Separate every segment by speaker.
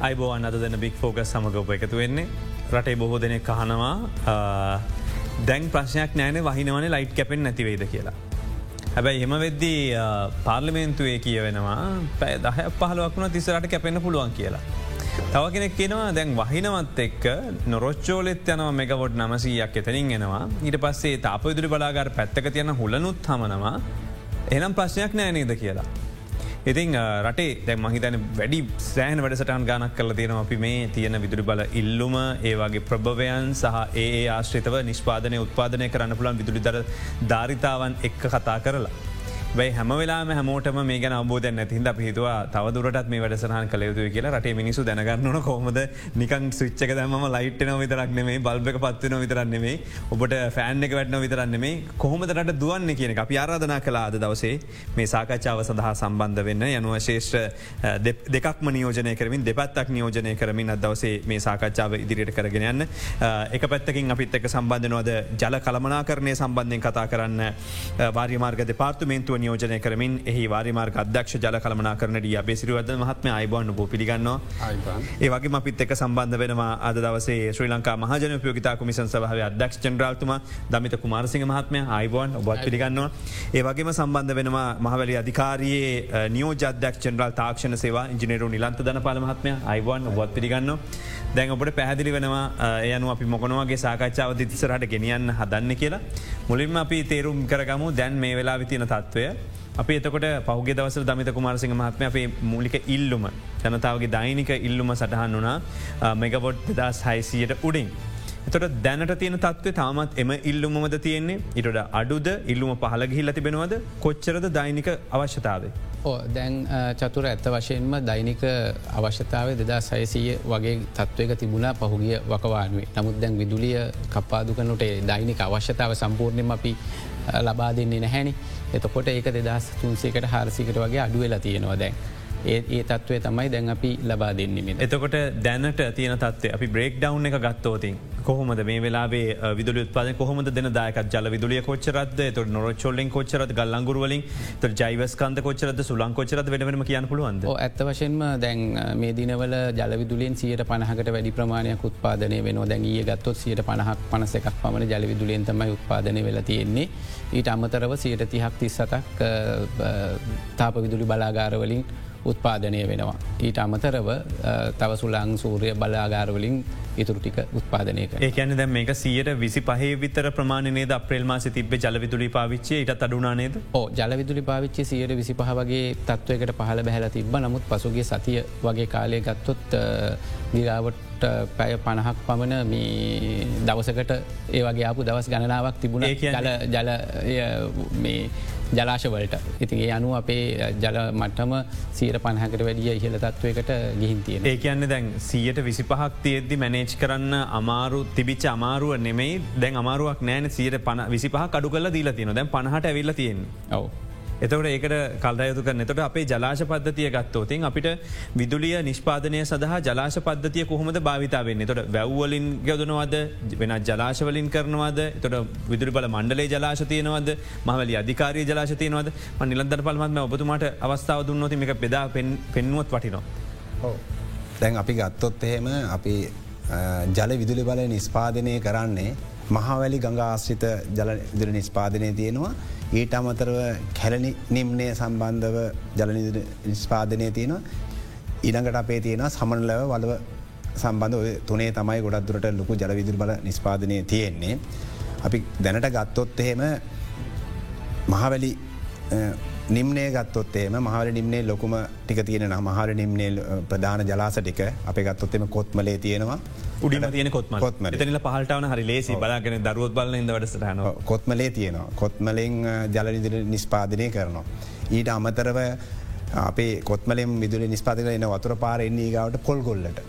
Speaker 1: අයිබෝවන් අද දෙන බික් ෆෝකස් සමගප එකතු වෙන්නේ රටේ බොහෝ දෙනෙ කහනවා දැන් ප්‍රශ්නයක් නෑන වහිනවන ලයිට් කැපෙන් නැතිවේද කියලා. හැබැයි එම වෙද්දී පාර්ලිමේන්තුවේ කියවෙනවා පැය දහ පහලුවක්ුණ තිසරට කැපෙන්න්න පුළුවන් කියලා. තව කෙනෙක් කියෙනවා දැන් වහිනවත් එක්ක නොරොච්චෝලෙත් යනවා මෙගවොඩ් නමසීයක් එතනින් එනවා ඊට පස්සේ තාප ඉදිරි බලාගර පැත්තක තියන හුලනුත් හමනවා එනම් ප්‍රශ්නයක් නෑනේද කියලා. ඉතින් රටේ දැ මහිතන වැඩි සෑන් වැඩසටන් ගානක් කල තියෙන අපි මේ තියෙන විදුරි බල ඉල්ලුම ඒවාගේ ප්‍රභවයන් සහ ඒ ආශ්‍රිතව නිෂ්පාදනය උත්පාදනය කරන්න පුළන් විදුලි දර ධාරිතාවන් එක්ක කතා කරලා. බයි හැම වෙලා හැමෝටම මේ ගැන අබෝධ නැතිහිද පිහිතුවා තවදුරටත් මේ වැඩසහන් කළ යුතු කියලා. රට මිනිසු දැනගන්නන කොමද නිකන් සුච්චක දම ලයිට්න විතරක් නෙමේ බල්බක පත්වන විතරන්නෙමේ ඔබට ෆෑන් එක වැටන විතරන්නෙමේ කොහොමදට දුවන්න කියන අපි ආරාධනා කලා අද දවසේ. මේ සාකච්ඡාව සඳහා සම්බන්ධ වෙන්න යනුව ශේෂ්ඨ දෙකක්ම නියෝජනය කරමින් දෙපත්තක් නියෝජනය කරමින් අදවසේ මේ සාකච්ඡාව ඉදිරියට කරගෙන යන්න. එක පැත්තකින් අපිත් එක සම්බන්ධනවද ජල කළමනා කරණය සම්බන්ධයෙන් කතා කරන්න වාර්යමාර්ග දෙපාර්තුමේන්තුව නියෝජනය කරමින් එහි වාරිමාර්ග අධ්‍යක්ෂ ජල කළමනා කරනට අබේසිරුවද මහත්ම අයිබන්න බෝ පිළිගන්නවා. ඒවගේ අපිත් එක සම්බන්ධ වෙනවා අද දවසේ ශ්‍රී ලංකා මහජන පයෝගතා කමිසන් සභහ අධ්‍යක්ෂ ජනරාල්තුම දමිත කුමාරසිංහ මහත්මය අයිබෝන් ඔබත් පිළිගන්නවා. ඒවගේම සම්බන්ධ වෙනවා මහවැලි අධිකාරයේ නියෝජ අධ්‍යක් ජනරල් තාක්ෂණ සේවා ඉජිනේරු නිලන්ත දන පාල මහත්මය අයිවන් ඔබත් පිළිගන්න දැන් ඔබට පැහදිලි වෙනවා යනු අපි මොකනවාගේ සාකච්ඡාව දිතිසරහට ගෙනියන්න හදන්න කියලා. මුලින්ම අපි තේරුම් කරගමු දැන් මේ වෙලා විතින තත්ත්වය අපි එතකොට පහුගේ දවස දමිත කුමාරසිංහ මහත්ම අපේ මූලික ඉල්ලුම ජනතාවගේ දෛනික ඉල්ලුම සටහන් වනා මෙගවොට් දෙදස් හයිසියට උඩින්. එතොට දැනට තියෙන තත්ව තාමත් එම ඉල්ලුමද තියෙන්නේ ඉටට අඩුද ඉල්ලුම පහල ගිහිල්ල තිබෙනවද කොච්චරද දෛනික අවශ්‍යතාවේ.
Speaker 2: ඕ දැන් චතුර ඇත්ත වශයෙන්ම දෛනික අවශ්‍යතාව දෙදා සයසීය වගේ තත්ත්වක තිබුණා පහුගිය වකවානුවේ නමුත් දැන් විදුලිය කප්පාදුකනට දෛනික අවශ්‍යතාව සම්පූර්ණයම අපි ලබා දෙන්නේ නැහැනි එතකොට ඒක දෙදස් තුන්සේකට හාරසිකට වගේ අඩුවෙලා තියෙනවා දැන්. ඒ ඒ තත්වේ තමයි දැන් අපි ලබා දෙන්නෙම.
Speaker 1: එතකොට දැනට තියන තත්වේ අපි බ්‍රේක් ඩව් එක ගත්තෝතින් කොහොමද? මේ වෙලාේ විදුල උත්පාද කොහොමද දෙන දායක ජල විදුලිය කොච්චරද තු නොරචොල්ලෙන් කොච්චරත් ගල්ලංගුරුවලින් ත ජයිවස්කන්ද කොච්චරද සුලන් කොච්චරත් වෙනම කියන්න පුළුවන්ද?
Speaker 2: ඇත්ත වශයෙන්ම දැන් මේ දිනවල ජලවිදුලින් සියට පණහකට වැඩි ප්‍රමාණයක් උත්පාදනය වෙන දැන්ගේ ගත්තොත් සියට පණහක් පනස එකක් පමණ ජලවිදුලියෙන් තමයි උත්පාදනය වෙලා තියෙන්නේ. ඊට අමතරව සියට තිහක් තිස් සතක් තාප විදුලි බලාගාරවලින් උත්පාදනය වෙනවා. ඊට අමතරව තව සුලං සූරය බලාගාරවලින් ඉතුරටික උත්පාදනයක
Speaker 1: ඒකන දැ මේක සියට විසි පහේ විතර ප්‍රමාණනේද අප්‍රේල්මාස තිබ ජලවිදුලි පාවිච්චේ ඉට අඩුනානේද
Speaker 2: ඕ ජලවිදුලි පාවිච්චි සියට විසි පහ වගේ තත්ත්වයකට පහල බැහල තිබ නමුත් පසුගේ සතිය වගේ කාලය ගත්තොත් දිරාවට පැය පණහක් පමණ මේ දවසකට ඒවගේ අපපු දවස් ගණනාවක් තිබුණ. ජල ජල මේ ජලාශවලට. ඉතින් ඒ අනු අපේ ජල මට්ටම සීර පණහකට වැඩිය ඉහල තත්වයකට ගිහින් තියෙන
Speaker 1: ඒ කියන්න දැන් සියට විසි පහක් තියද්දි මැනේජ් කරන්න අමාරු තිබිච අමාරුව නෙමෙයි. දැන් අමාරුවක් නෑන සීර පන විසි පහ කඩු කල දීලා තියෙන දැන් පණහට ඇවිල්ල තියෙන ඔව. එතවට ඒකට කල්දයුතු කරන. එතට අපේ ජලාශ පද්ධතිය ගත්තෝතින් අපිට විදුලිය නිෂ්පාදනය සඳහා ජලාශ පද්ධතිය කොහොමද භාවිතාවන්නේ තොට වැව්වලින් ගැදනවද වෙන ජලාශවලින් කරනවාද? තොට විදුරි බල මණ්ඩලේ ජලාශ තියනවද? මහවලි අධිකාරී ජලාශ තියනවද? නිලන්දර පල්මත්ම ඔබතුමාට අවස්ථාව දුන්නොති එක පෙදා පෙන්නුවත් වටිනවා.
Speaker 3: දැන් අපි ගත්තොත් එහෙම අපි ජල විදුලි බල නිස්පාදනය කරන්නේ මහවැලි ගඟාශ්‍රිත ජල විදුර නිස්පාදනය තියෙනවා. ඊට අමතරව කැලනි නිම්නය සම්බන්ධව ජල නිස්පාදනය තියෙනවා ඉඩඟට අපේ තියෙන සමනලව වලව සම්බන්ධ තුනේ තමයි ගොඩක් දුරට ලොකු ජලවිදුර බල නිස්පාදනය තියෙන්නේ. අපි දැනට ගත්තොත් එහෙම මහවැලි නිම්නය ගත්තොත්තේම මහර නිම්නේ ලොකුම ටික තියෙන මහර නිම්නේ ප්‍රධාන ජලාස ටික අප ගත්තොත්තෙම කොත්මලේ තියෙනවා.
Speaker 1: උඩිම තියන කොත්ම කොත්ම තනිල පහල්ටාවන හරි ලේසි බලාගෙන දරුවත් බල ඉද වැඩසටන
Speaker 3: කොත්මලේ තියෙනවා. කොත්මලෙන් ජලනිදිර නිස්පාදනය කරනවා. ඊට අමතරව අපේ කොත්මලෙන් විදුල නිස්පාතික එන වතුර පාර එන්නේ ගවට පොල් ගොල්ලට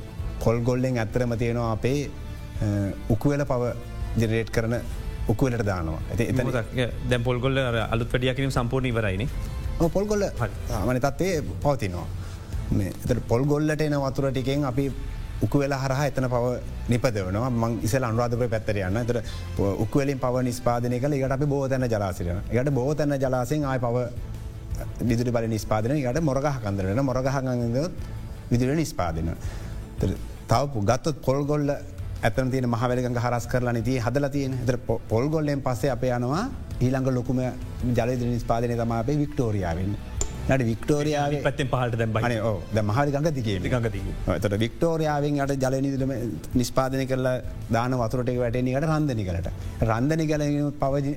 Speaker 3: පොල් ගොල්ලෙන් ඇත්තරම තියෙනවා අපේ උකුවල පව ජෙනරේට් කරන උකුවලට දානවා.
Speaker 1: ඇ දැ පොල්ගොල්ල අලුත් පඩියකිරීම සම්පූර්ණ ඉවරයින
Speaker 3: පොල්ගොල්ල මන තත්වේ පවතිනවා. එත පොල්ගොල්ලට එන වතුර ටිකෙන් අපි උකුවෙල හරහ එතන පව නිපදවනවා. මං ඉසල අනුරාධපය පැත්තරයන්න තර උක්වලින් පව නිස්පාදනය කළ. එකට අපි බෝතැන ජලාසිරන එකට බෝතැන්න ජලාසෙන් ආය පව විදුරි බල නිස්පාදන යට මොරගහ කන්දරන මොරගහගග විදුර නිස්පාදන. තව ගත්තත් පොල්ගොල්ල ඇතන තියන මහවැලිගඟ හරස් කරලා නති හදල තියෙන. හතර පොල්ගොල්ලෙන් පස්සේ අප යනවා ඊළඟ ලොකුම ජලද නිස්පාදනය තම අපේ වික්ටෝරියාවෙන්. නට වික්ටෝරියාව
Speaker 1: පත්තෙන් පහට දැම් බන
Speaker 3: ඕ ද මහරි ගඟ දිගේ තට වික්ටෝරියාවෙන් යට ජලනිදම නිස්පාදනය කරලා දාන වතුරට වැටනිකට රන්ධනි කරට රන්ධනි කල පවජ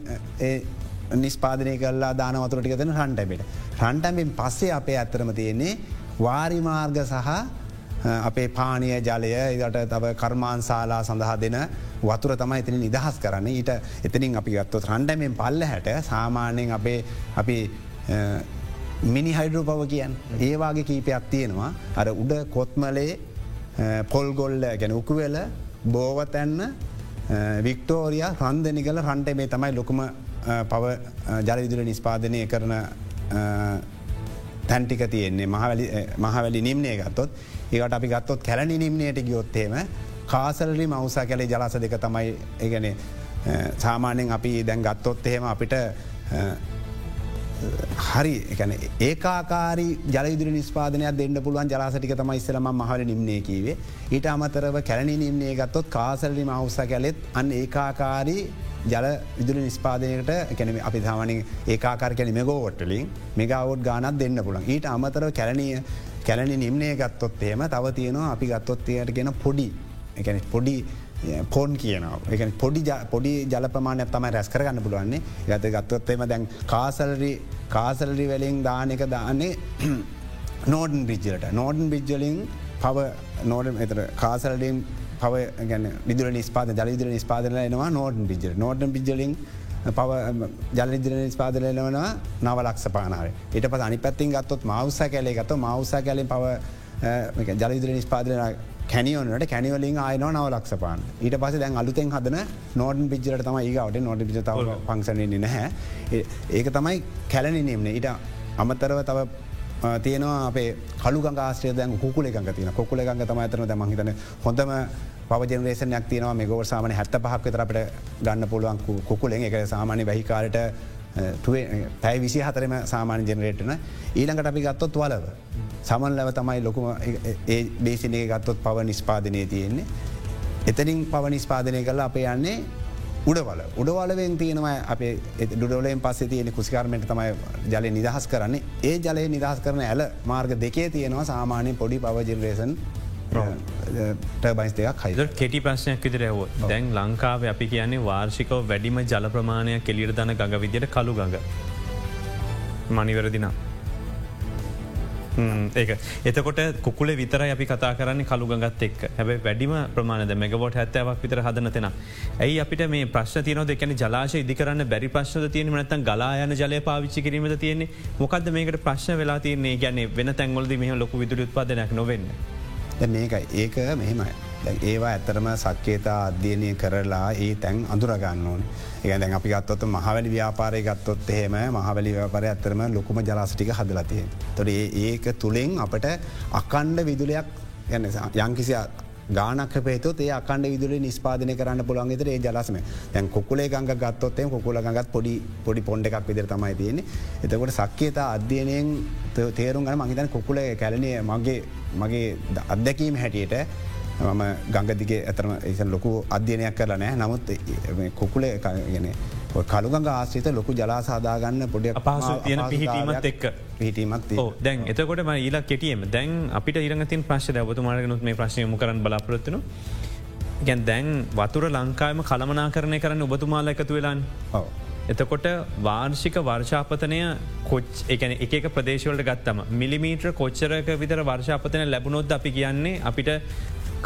Speaker 3: නිස්පාදනය කරලා දාන වතුරටික තන රන්ටබෙට. රන්ටම්ෙන් පස්සේ අපේ ඇත්තරම තියෙන්නේ වාරිමාර්ග සහ අපේ පානය ජලය ඉදට තව කර්මාන්සාලා සඳහා දෙන වතුර තමයි එතින නිදහස් කරන්න. ඊට එතනින් අපි ගත්තොත් රන්ඩමෙන් පල්ල හැට සාමාන්‍යයෙන් අපේ අපි මිනි හයිඩරු පව කියන් ඒවාගේ කීපයක් තියෙනවා. අර උඩ කොත්මලේ පොල්ගොල්ල ගැන උකුවෙල බෝවතැන්න වික්ටෝරිය රන්දනිකල රන්ට මේ තමයි ලොකුම පව ජලවිදුර නිස්පාදනය කරන තැන්ටික තියෙන්නේ. මහවැලි නිම්නය ගත්තොත්. ඒකට අපි ගත්තොත් කැලනි නිම්නයට ගියොත්තේම කාසලරි මවසා කැලේ ජලස දෙක තමයි ඒගැන සාමාන්‍යෙන් අපි දැන් ගත්තොත් එහෙම අපිට හරි එකන ඒකාකාරි ජලවිදුර නිස්පාදනයක් දෙන්න පුළුවන් ජලාසටික තම ඉස්සලම මහල නිම්නය කීවේ ඊට අමතරව කැලණි නිම්නය ගත්තොත් කාසල්ලි මවස්ස කැලෙත් අන්න ඒකාකාරී ජල විදුර නිස්පාදනයට එකැන අපි සාමනින් ඒකාකාර කැන මෙගෝවොට්ටලින් මෙගවෝඩ් ගානත් දෙන්න පුළන් ඊට අමතරව කැලණිය කැලණි නිම්නය ගත්තොත් එහෙම තව තියෙනවා අපි ගත්තොත් එයට ගෙන පොඩි. එකැන පොඩි පොන් කියනවා. එක පොඩි පොඩි ජලපමානය තම රැස් කරගන්න පුළුවන්නේ. ගත ගත්තොත්තේම දැන් කාසල්රි කාසල්රි වලින් දානක දාන්නේ නෝඩන් බිජ්ජලට නෝඩන් බිජ්ජලින් පව නෝඩ එතර කාසල්ඩින් පව ගැන විදුර නිස්පාද ජලවිදුර නිස්පාදල එනවා නෝඩන් බිජ නෝඩන් බිජලින් පව ජලවිදිර නිස්පාදලනවා නව ලක්ෂ පානාව. ඊට පස අනි පැත්තින් ගත්තොත් මවස කැලේ ගත්ත මවස කැලින් පව ජලවිදිර නිස්පාදන කැනියනට කැනිවලින් ආයන නව ලක්ෂපාන ඊට පස දැන් අලුතෙන් හදන නෝඩන් පිජරට තම ඒගවට නොට පිච පංසනන්නේ නැහැ. ඒක තමයි කැලනි නෙම්න ඊට අමතරව තව තියෙනවා අපේ කළු ගංගාස්ත්‍රය දැන් කුකුල එකඟ තින කොකුල එකඟ තම ඇතන ද මහිතන හොඳම පවජනරේෂනයක් තියනවා මෙගව සාමන හැත්ත පහක් තරට ගන්න පුළුවන් කුකුලෙන් එක සාමාන්‍ය වැහිකාරට පැයි විසි හතරම සාමාන්‍ය ජනරේටන ඊළඟට අපි ගත්තොත් වලව. සමන් ලැව තමයි ලොකුම ඒ බේසිනය ගත්තොත් පව නිස්පාදනය තියෙන්නේ. එතනින් පව නිස්පාදනය කරලා අපේ යන්නේ උඩවල. උඩවලවෙන් තියෙනවා අපේ ඩුඩලෙන් පස්සේ තියෙන කුසිකාරමට තමයි ජලය නිදහස් කරන්නේ. ඒ ජලය නිදහස් කරන ඇල මාර්ග දෙකේ තියෙනවා සාමාන්‍ය පොඩි පවජනරේසන් ටර්බයිස් දෙයක් හයිද
Speaker 1: කෙටි ප්‍රශ්නයක් විදිර හෝ දැන් ලංකාව අපි කියන්නේ වාර්ෂිකව වැඩිම ජල ප්‍රමාණයක් කෙලිර දන ගඟ විදියට කළු ගඟ. මනිවරදිනා. ඒක. එතකොට කුකුල විතර අපි කතා කරන්න කළු ගත් එක් හැබයි වැඩිම ප්‍රමාණද මෙගවොට හැත්තවක් විතර හදන තෙන. ඇයි අපිට මේ ප්‍රශ් තියන දෙකන ජලාශ ඉදිකරන්න බැරි ප්‍රශ්න තියෙන නතන් ගලායන ජලය පාවිච්චි කිරීමට තියෙන්නේ? මොකද මේකට ප්‍රශ්න වෙලා තියන්නේ? ගැන වෙන තැන්ගොලද මෙහ ලොක විදුර උත්පාදනයක් නොවෙන්න.
Speaker 3: මේකයි. ඒක මෙහෙමයි. ඒවා ඇත්තරම සක්කේතා අධ්‍යයනය කරලා ඒ තැන් අඳුරගන්න ඕන ඒ දැන් අපි ගත්තොත් මහවැලි ව්‍යාපාරය ගත්තොත් එහෙම මහවැලි ව්‍යාපාරය ඇත්තරම ලොකුම ජලාස්ටික හදලතිය. තොර ඒක තුළින් අපට අකණ්ඩ විදුලයක් යන්න යංකිසි ගානක් පේතොත් ඒ අකණ්ඩ විදුල නිස්පාදනය කරන්න පුළන්ගෙතර ඒ ජලසම දැන් කොකුලේ ගංග ගත්තොත්තේ කොකුල ගත් පොඩි පොඩි පොන්ඩ එකක් විදිර තමයි තියෙන්නේ එතකොට සක්කේතා අධ්‍යයනයෙන් තේරුම් ගන මහිතන් කොකුල කැලනය මගේ මගේ අත්දැකීම හැටියට මම ගංගදිගේ ඇතරම ඒ ලොකු අධ්‍යනයක් කරලා නෑ නමුත් කොකුල ගෙන කළුගඟ ආශ්‍රිත ලොකු ජලාසාදාගන්න පොඩ
Speaker 1: පහස තියෙන පිහිටීමත් එක්ක.
Speaker 3: පිහිටීමත්
Speaker 1: දැන් එතකොට ඊලා කෙටියම දැන් අපිට ඉරගතින් ප්‍රශ් ඇවතුමාරගනුත් මේ ප්‍රශ්නයම කරන්න බලාපොරත්තුන ගැන් දැන් වතුර ලංකාම කළමනා කරණය කරන්න ඔබතුමාල එකතු වෙලාන්. එතකොට වාර්ෂික වර්ෂාපතනය කොච් එකන එක ප්‍රදේශවලට ගත්තම මිලිමීට්‍ර කොච්චරක විතර වර්ෂාපතන ලැබුණොත් අපි කියන්නේ අපිට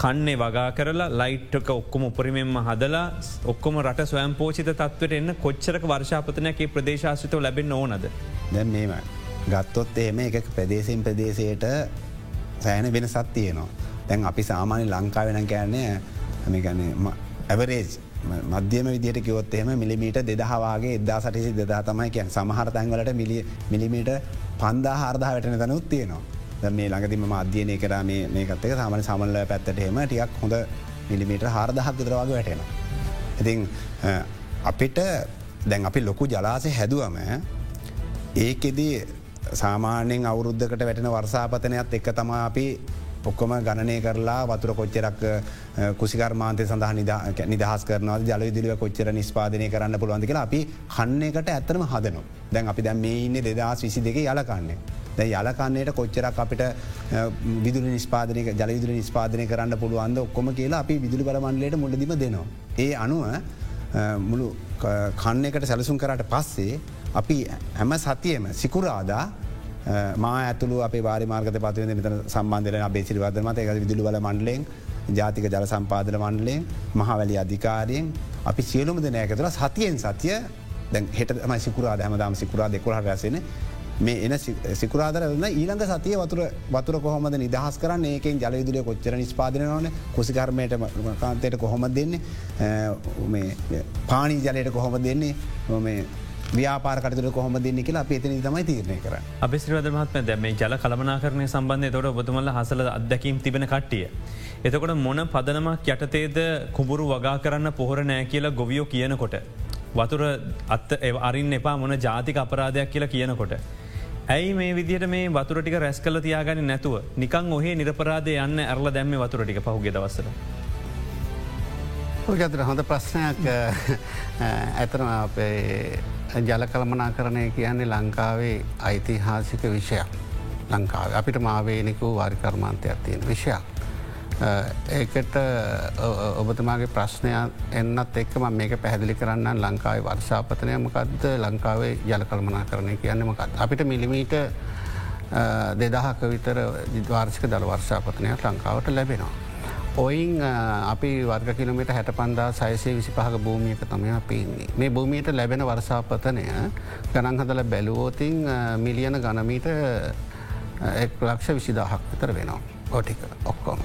Speaker 1: කන්නේ වගා කරලා ලයිට්ක ඔක්කොම උපරිමෙන්ම හදලා ඔක්කොම රට ස්වයම් පෝචිත තත්වට එන්න කොච්චරක වර්ෂාපතනයක ප්‍රදේශාසිතව ලැබෙන් ඕනද.
Speaker 3: දැන් මේම ගත්තොත් එහෙම එක ප්‍රදේශයෙන් ප්‍රදේශයට සෑන වෙන සත්තියනවා. දැන් අපි සාමාන්‍ය ලංකාවෙන කෑන්නේ හමිගන ඇවරේජ් මධ්‍යම විදිට කිවොත් එම මිලිමීට දෙදහවාගේ එදා සටිසි දෙදා තමයි කියන් සමහර තැන්වලට මිලිමීට පන්දා හාර්දා වැටන තනුත් තියෙනවා. මේ ළඟතිම අධ්‍යයනය කර මේකත්තක සාමන සමල්ල පැත්තට හෙම ටියක් හොඳ මිලිමීට හාරදහක් විතරවාග වැටෙන. ඉතින් අපිට දැන් අපි ලොකු ජලාසය හැදුවම ඒකෙදී සාමාන්‍යෙන් අවුරුද්ධකට වැටෙන වර්සාපතනයක් එක්ක තමා අපි ඔක්කොම ගණනය කරලා වතුර කොච්චරක් කුසිකර්මාන්තය සඳහ නිදහස් කරන ජල විදිලිව කොච්චර නිස්පාදනය කරන්න පුළුවන්ද කියලා අපි කන්නේකට ඇතරම හදනු. දැන් අපි දැම් මේ ඉන්න දෙදස් විසි දෙක යලකන්නේ. දැ යලකන්නේට කොච්චරක් අපිට විදුල නිස්පාදනය ජල විදුල නිස්පාදනය කරන්න පුළුවන්ද ඔක්කොම කියලා අපි විදුලි බලමන්ලට මුලදිම දෙනවා. ඒ අනුව මුළු කන්න එකට සැලසුම් කරට පස්සේ අපි හැම සතියම සිකුරාදා මා ඇතුළු අප වාරිමාර්ගත පත්වන මෙතන සම්බන්ධරන බේසිරි වදමත එක විදුලි බල මණ්ඩලෙන් ජාතික ජල සම්පාදන මණ්ඩලෙන් මහවැලි අධිකාරයෙන් අපි සියලුම දෙනෑක තුළ සතියෙන් සතිය දැ හෙටම සිකුරා හැමදාම සිකුරා දෙකොළ රැසෙන මේ එන සිකුරාදරන්න ඊළඟ සතිය වතුර වතුර කොහොමද නිදහස් කරන්න ඒකෙන් ජලවිදුලිය කොච්චර නිස්පාදන ඕන කුසිකර්මයට කාන්තයට කොහොම දෙන්නේ පානී ජලයට කොහොම දෙන්නේ ව්‍යාපාරකට කොහොම දෙන්න කියලා පේතන තමයි තීරණය කර
Speaker 1: අපිසිරද මහත්ම දැම ජල කළමනා කරණය සම්බන්ධය තොට ඔබතුමල්ල හසල අදැකීම් තිබෙන කට්ටිය. එතකොට මොන පදනමක් යටතේද කුඹුරු වගා කරන්න පොහොර නෑ කියලා ගොවියෝ කියනකොට. වතුර අත්ත අරින් එපා මොන ජාතික අපරාධයක් කියලා කියනකොට. ඇයි මේ විදිට මේ වතුරටික රැස් කල තියාගන්න නැතුව නිකං ඔහේ නිරපරාදය යන්න ඇරල දැම්ම වතුරටික පහුගෙ දවසර.
Speaker 4: ගතර හොඳ ප්‍රශ්නයක් ඇතන අපේ ජල කළමනා කරණය කියන්නේ ලංකාවේ ඓතිහාසික විෂයක් ලංකාව අපිට මාවේනිකු වාරිකර්මාන්තයක් තියෙන විෂයක්. ඒකට ඔබතුමාගේ ප්‍රශ්නය එන්නත් එක්ම මේක පැහැදිලි කරන්න ලංකාවේ වර්ෂාපතනය මකක්ද ලංකාවේ ජල කල්මනා කරණය කියන්න මකත්. අපිට මිලිමීට දෙදහක විතර ජිදවාර්ෂික දළ වර්ෂාපතනයක් ලංකාවට ලැබෙනවා. ඔයින් අපි වර්ග කිලමට හැට පන්දා සයිසේ විසි පහක භූමියක තමයි පේන්නේ. මේ භූමියට ලැබෙන වර්සාපතනය ගනන් හදල බැලුවෝතින් මිලියන ගණමීට එක් ලක්ෂ විසිදාහක් විතර වෙනවා. ඕටික ඔක්කොම.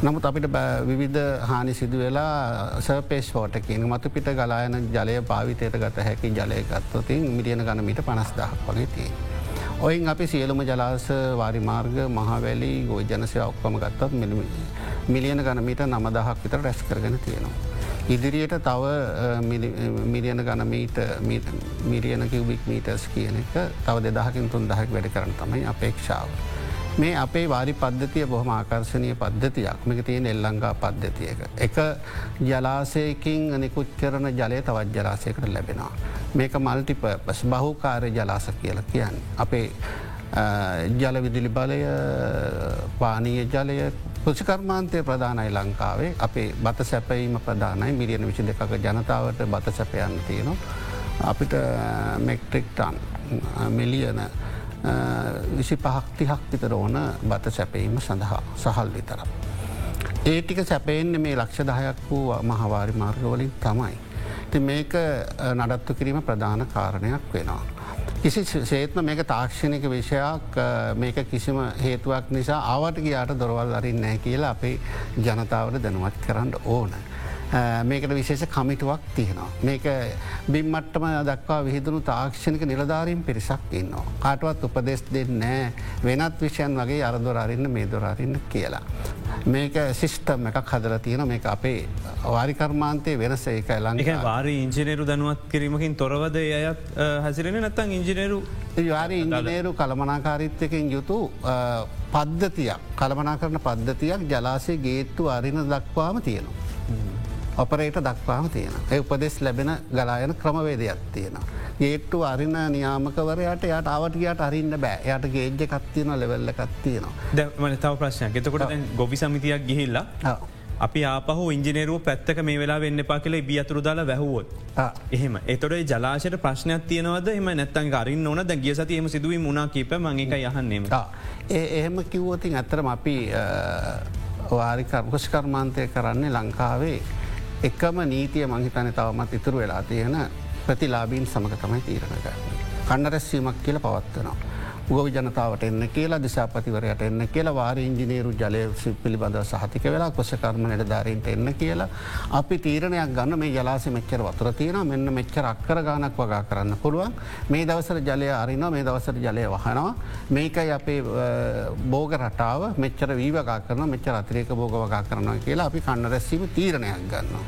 Speaker 4: නමුත් අපිට විවිධ හානි සිදු වෙලා සර්පේස් ෝට කියන මතු පිට ගලායන ජලය භාවිතයට ගත හැකි ජලයගත්තොතින් මිලියන ගණමීට පනස්දාහක් වගේ තිය. ඔයින් අපි සියලුම ජලාස වාරිමාර්ග මහවැලි ගෝජ ජනසය ඔක්කොම ගත්තත් මිලිමි. මිලියන ගණමීට නමදහක් විතර රැස් කරගෙන තියෙනවා. ඉදිරියට තව මිලියන ගණමීට මිරියන කිවබික් මීටස් කියන එක තව දෙදහකින් තුන් දහක් වැඩ කරන තමයි අපේක්ෂාව. මේ අපේ වාරි පද්ධතිය බොහම ආකර්ශණය පද්ධතියක් මේක තියෙන එල්ලංගා පද්ධතියක. එක ජලාසයකින් නිකුත් කරන ජලය තවත් ජලාසයකට ලැබෙනවා. මේක මල්ටිපස් බහුකාරය ජලාස කියල කියන්න. අපේ ජල විදිලි බලය පානීය ජලය කෘෂිකර්මාන්තය ප්‍රධානයි ලංකාවේ අපේ බත සැපීම ප්‍රධානයි මිලියන විසි දෙකක ජනතාවට බත සැපයන්න තියෙනවා. අපිට මෙක්ට්‍රික්ටන් මිලියන විසි පහක්තිහක් විතර ඕන බත සැපීම සඳහා සහල් විතර. ඒ ටික සැපයෙන්න්න මේ ලක්ෂ දහයක් වූ මහවාරි මාර්ගවලින් තමයි. ති මේක නඩත්තු කිරීම ප්‍රධාන කාරණයක් වෙනවා. කිසි සේත්ම මේක තාක්ෂණික විෂයක් මේක කිසිම හේතුවක් නිසා ආවට ගයාට දොරවල් අරින් නෑ කියලා අපේ ජනතාවට දැනුවත් කරන්න ඕන. මේකට විශේෂ කමිටුවක් තියෙනවා. මේක බිම්මට්ටම දක්වා විහිදුණු තාක්ෂණික නිලධාරීම් පිරිසක් ඉන්නවා. කාටවත් උපදෙස් දෙන්න වෙනත් විෂයන් වගේ අරදොරාරන්න මේ දොරාරන්න කියලා. මේක සිිස්ටම් එකක් හදර තියෙන මේ අපේ වාරිකර්මාන්තය වෙනස එක ලංක
Speaker 1: වාරි ඉංජිනේරු දැනුවත් කිරීමකින් තොරවද අයත් හැසිරෙන නැත්තන් ඉංජිනේරු
Speaker 4: වාරි ඉංජිනේරු කළමනාකාරිත්‍යකින් යුතු පද්ධතියක් කළමනා කරන පද්ධතියක් ජලාසේ ගේත්තු අරින දක්වාම තියෙනවා. ඔපරේට දක්වාම තියෙන. ඒ උපදෙස් ලැබෙන ගලායන ක්‍රමවේදයක් තියෙනවා. ගේට්ටු අරින නියාමකවරයට යට අවටගේට අරින්න බෑ යට ගේජ්ජ කත්තියන ලෙවල්ල කත්තියනවා.
Speaker 1: දැමන තව ප්‍රශ්නයක් එතකොට ගොවි සමිතියක් ගිහිල්ලා අපි ආපහ ඉංජිනේරුව පැත්තක මේ වෙලා වෙන්න පා කියල බිය අතුරු දාලා වැැහුවොත්. එහෙම එතොට ජලාශයට ප්‍රශ්නයක් තියනවද එම නැත්තන් ගරින් ඕන ද ගිය සති එම සිදුවී මුණනා කීප මංක යහන්නෙම.
Speaker 4: ඒ එහෙම කිව්වතින් ඇතරම අපි වාරිකර්ගෂකර්මාන්තය කරන්නේ ලංකාවේ එකම නීතිය මංහිතන තවමත් ඉතුරු වෙලා තියෙන ප්‍රතිලාබීන් සමඟ තමයි තීරණ කරන්නේ. කණ්ඩරැස්වීමක් කියල පවත්වනවා. ගොවි ජනතාවට එන්න කියලා දිසාපතිවරයට එන්න කියලා වාර ඉංජිනේරු ජලය පිළිබඳව සහතික වෙලා කොසකර්මණයට ධරන්ට එන්න කියලා. අපි තීරණයක් ගන්න මේ ජලාස මෙච්චර වතුර තියෙන මෙන්න මෙච්චර අක්කර ගානක් වගා කරන්න පුළුවන්. මේ දවසර ජලය අරින මේ දවසර ජලය වහනවා. මේකයි අපේ බෝග රටාව මෙච්චර වීවගා කරන මෙච්චර අතිරේක බෝග වගා කරනවා කියලා අපි කන්න රැස්සීම තීරණයක් ගන්නවා.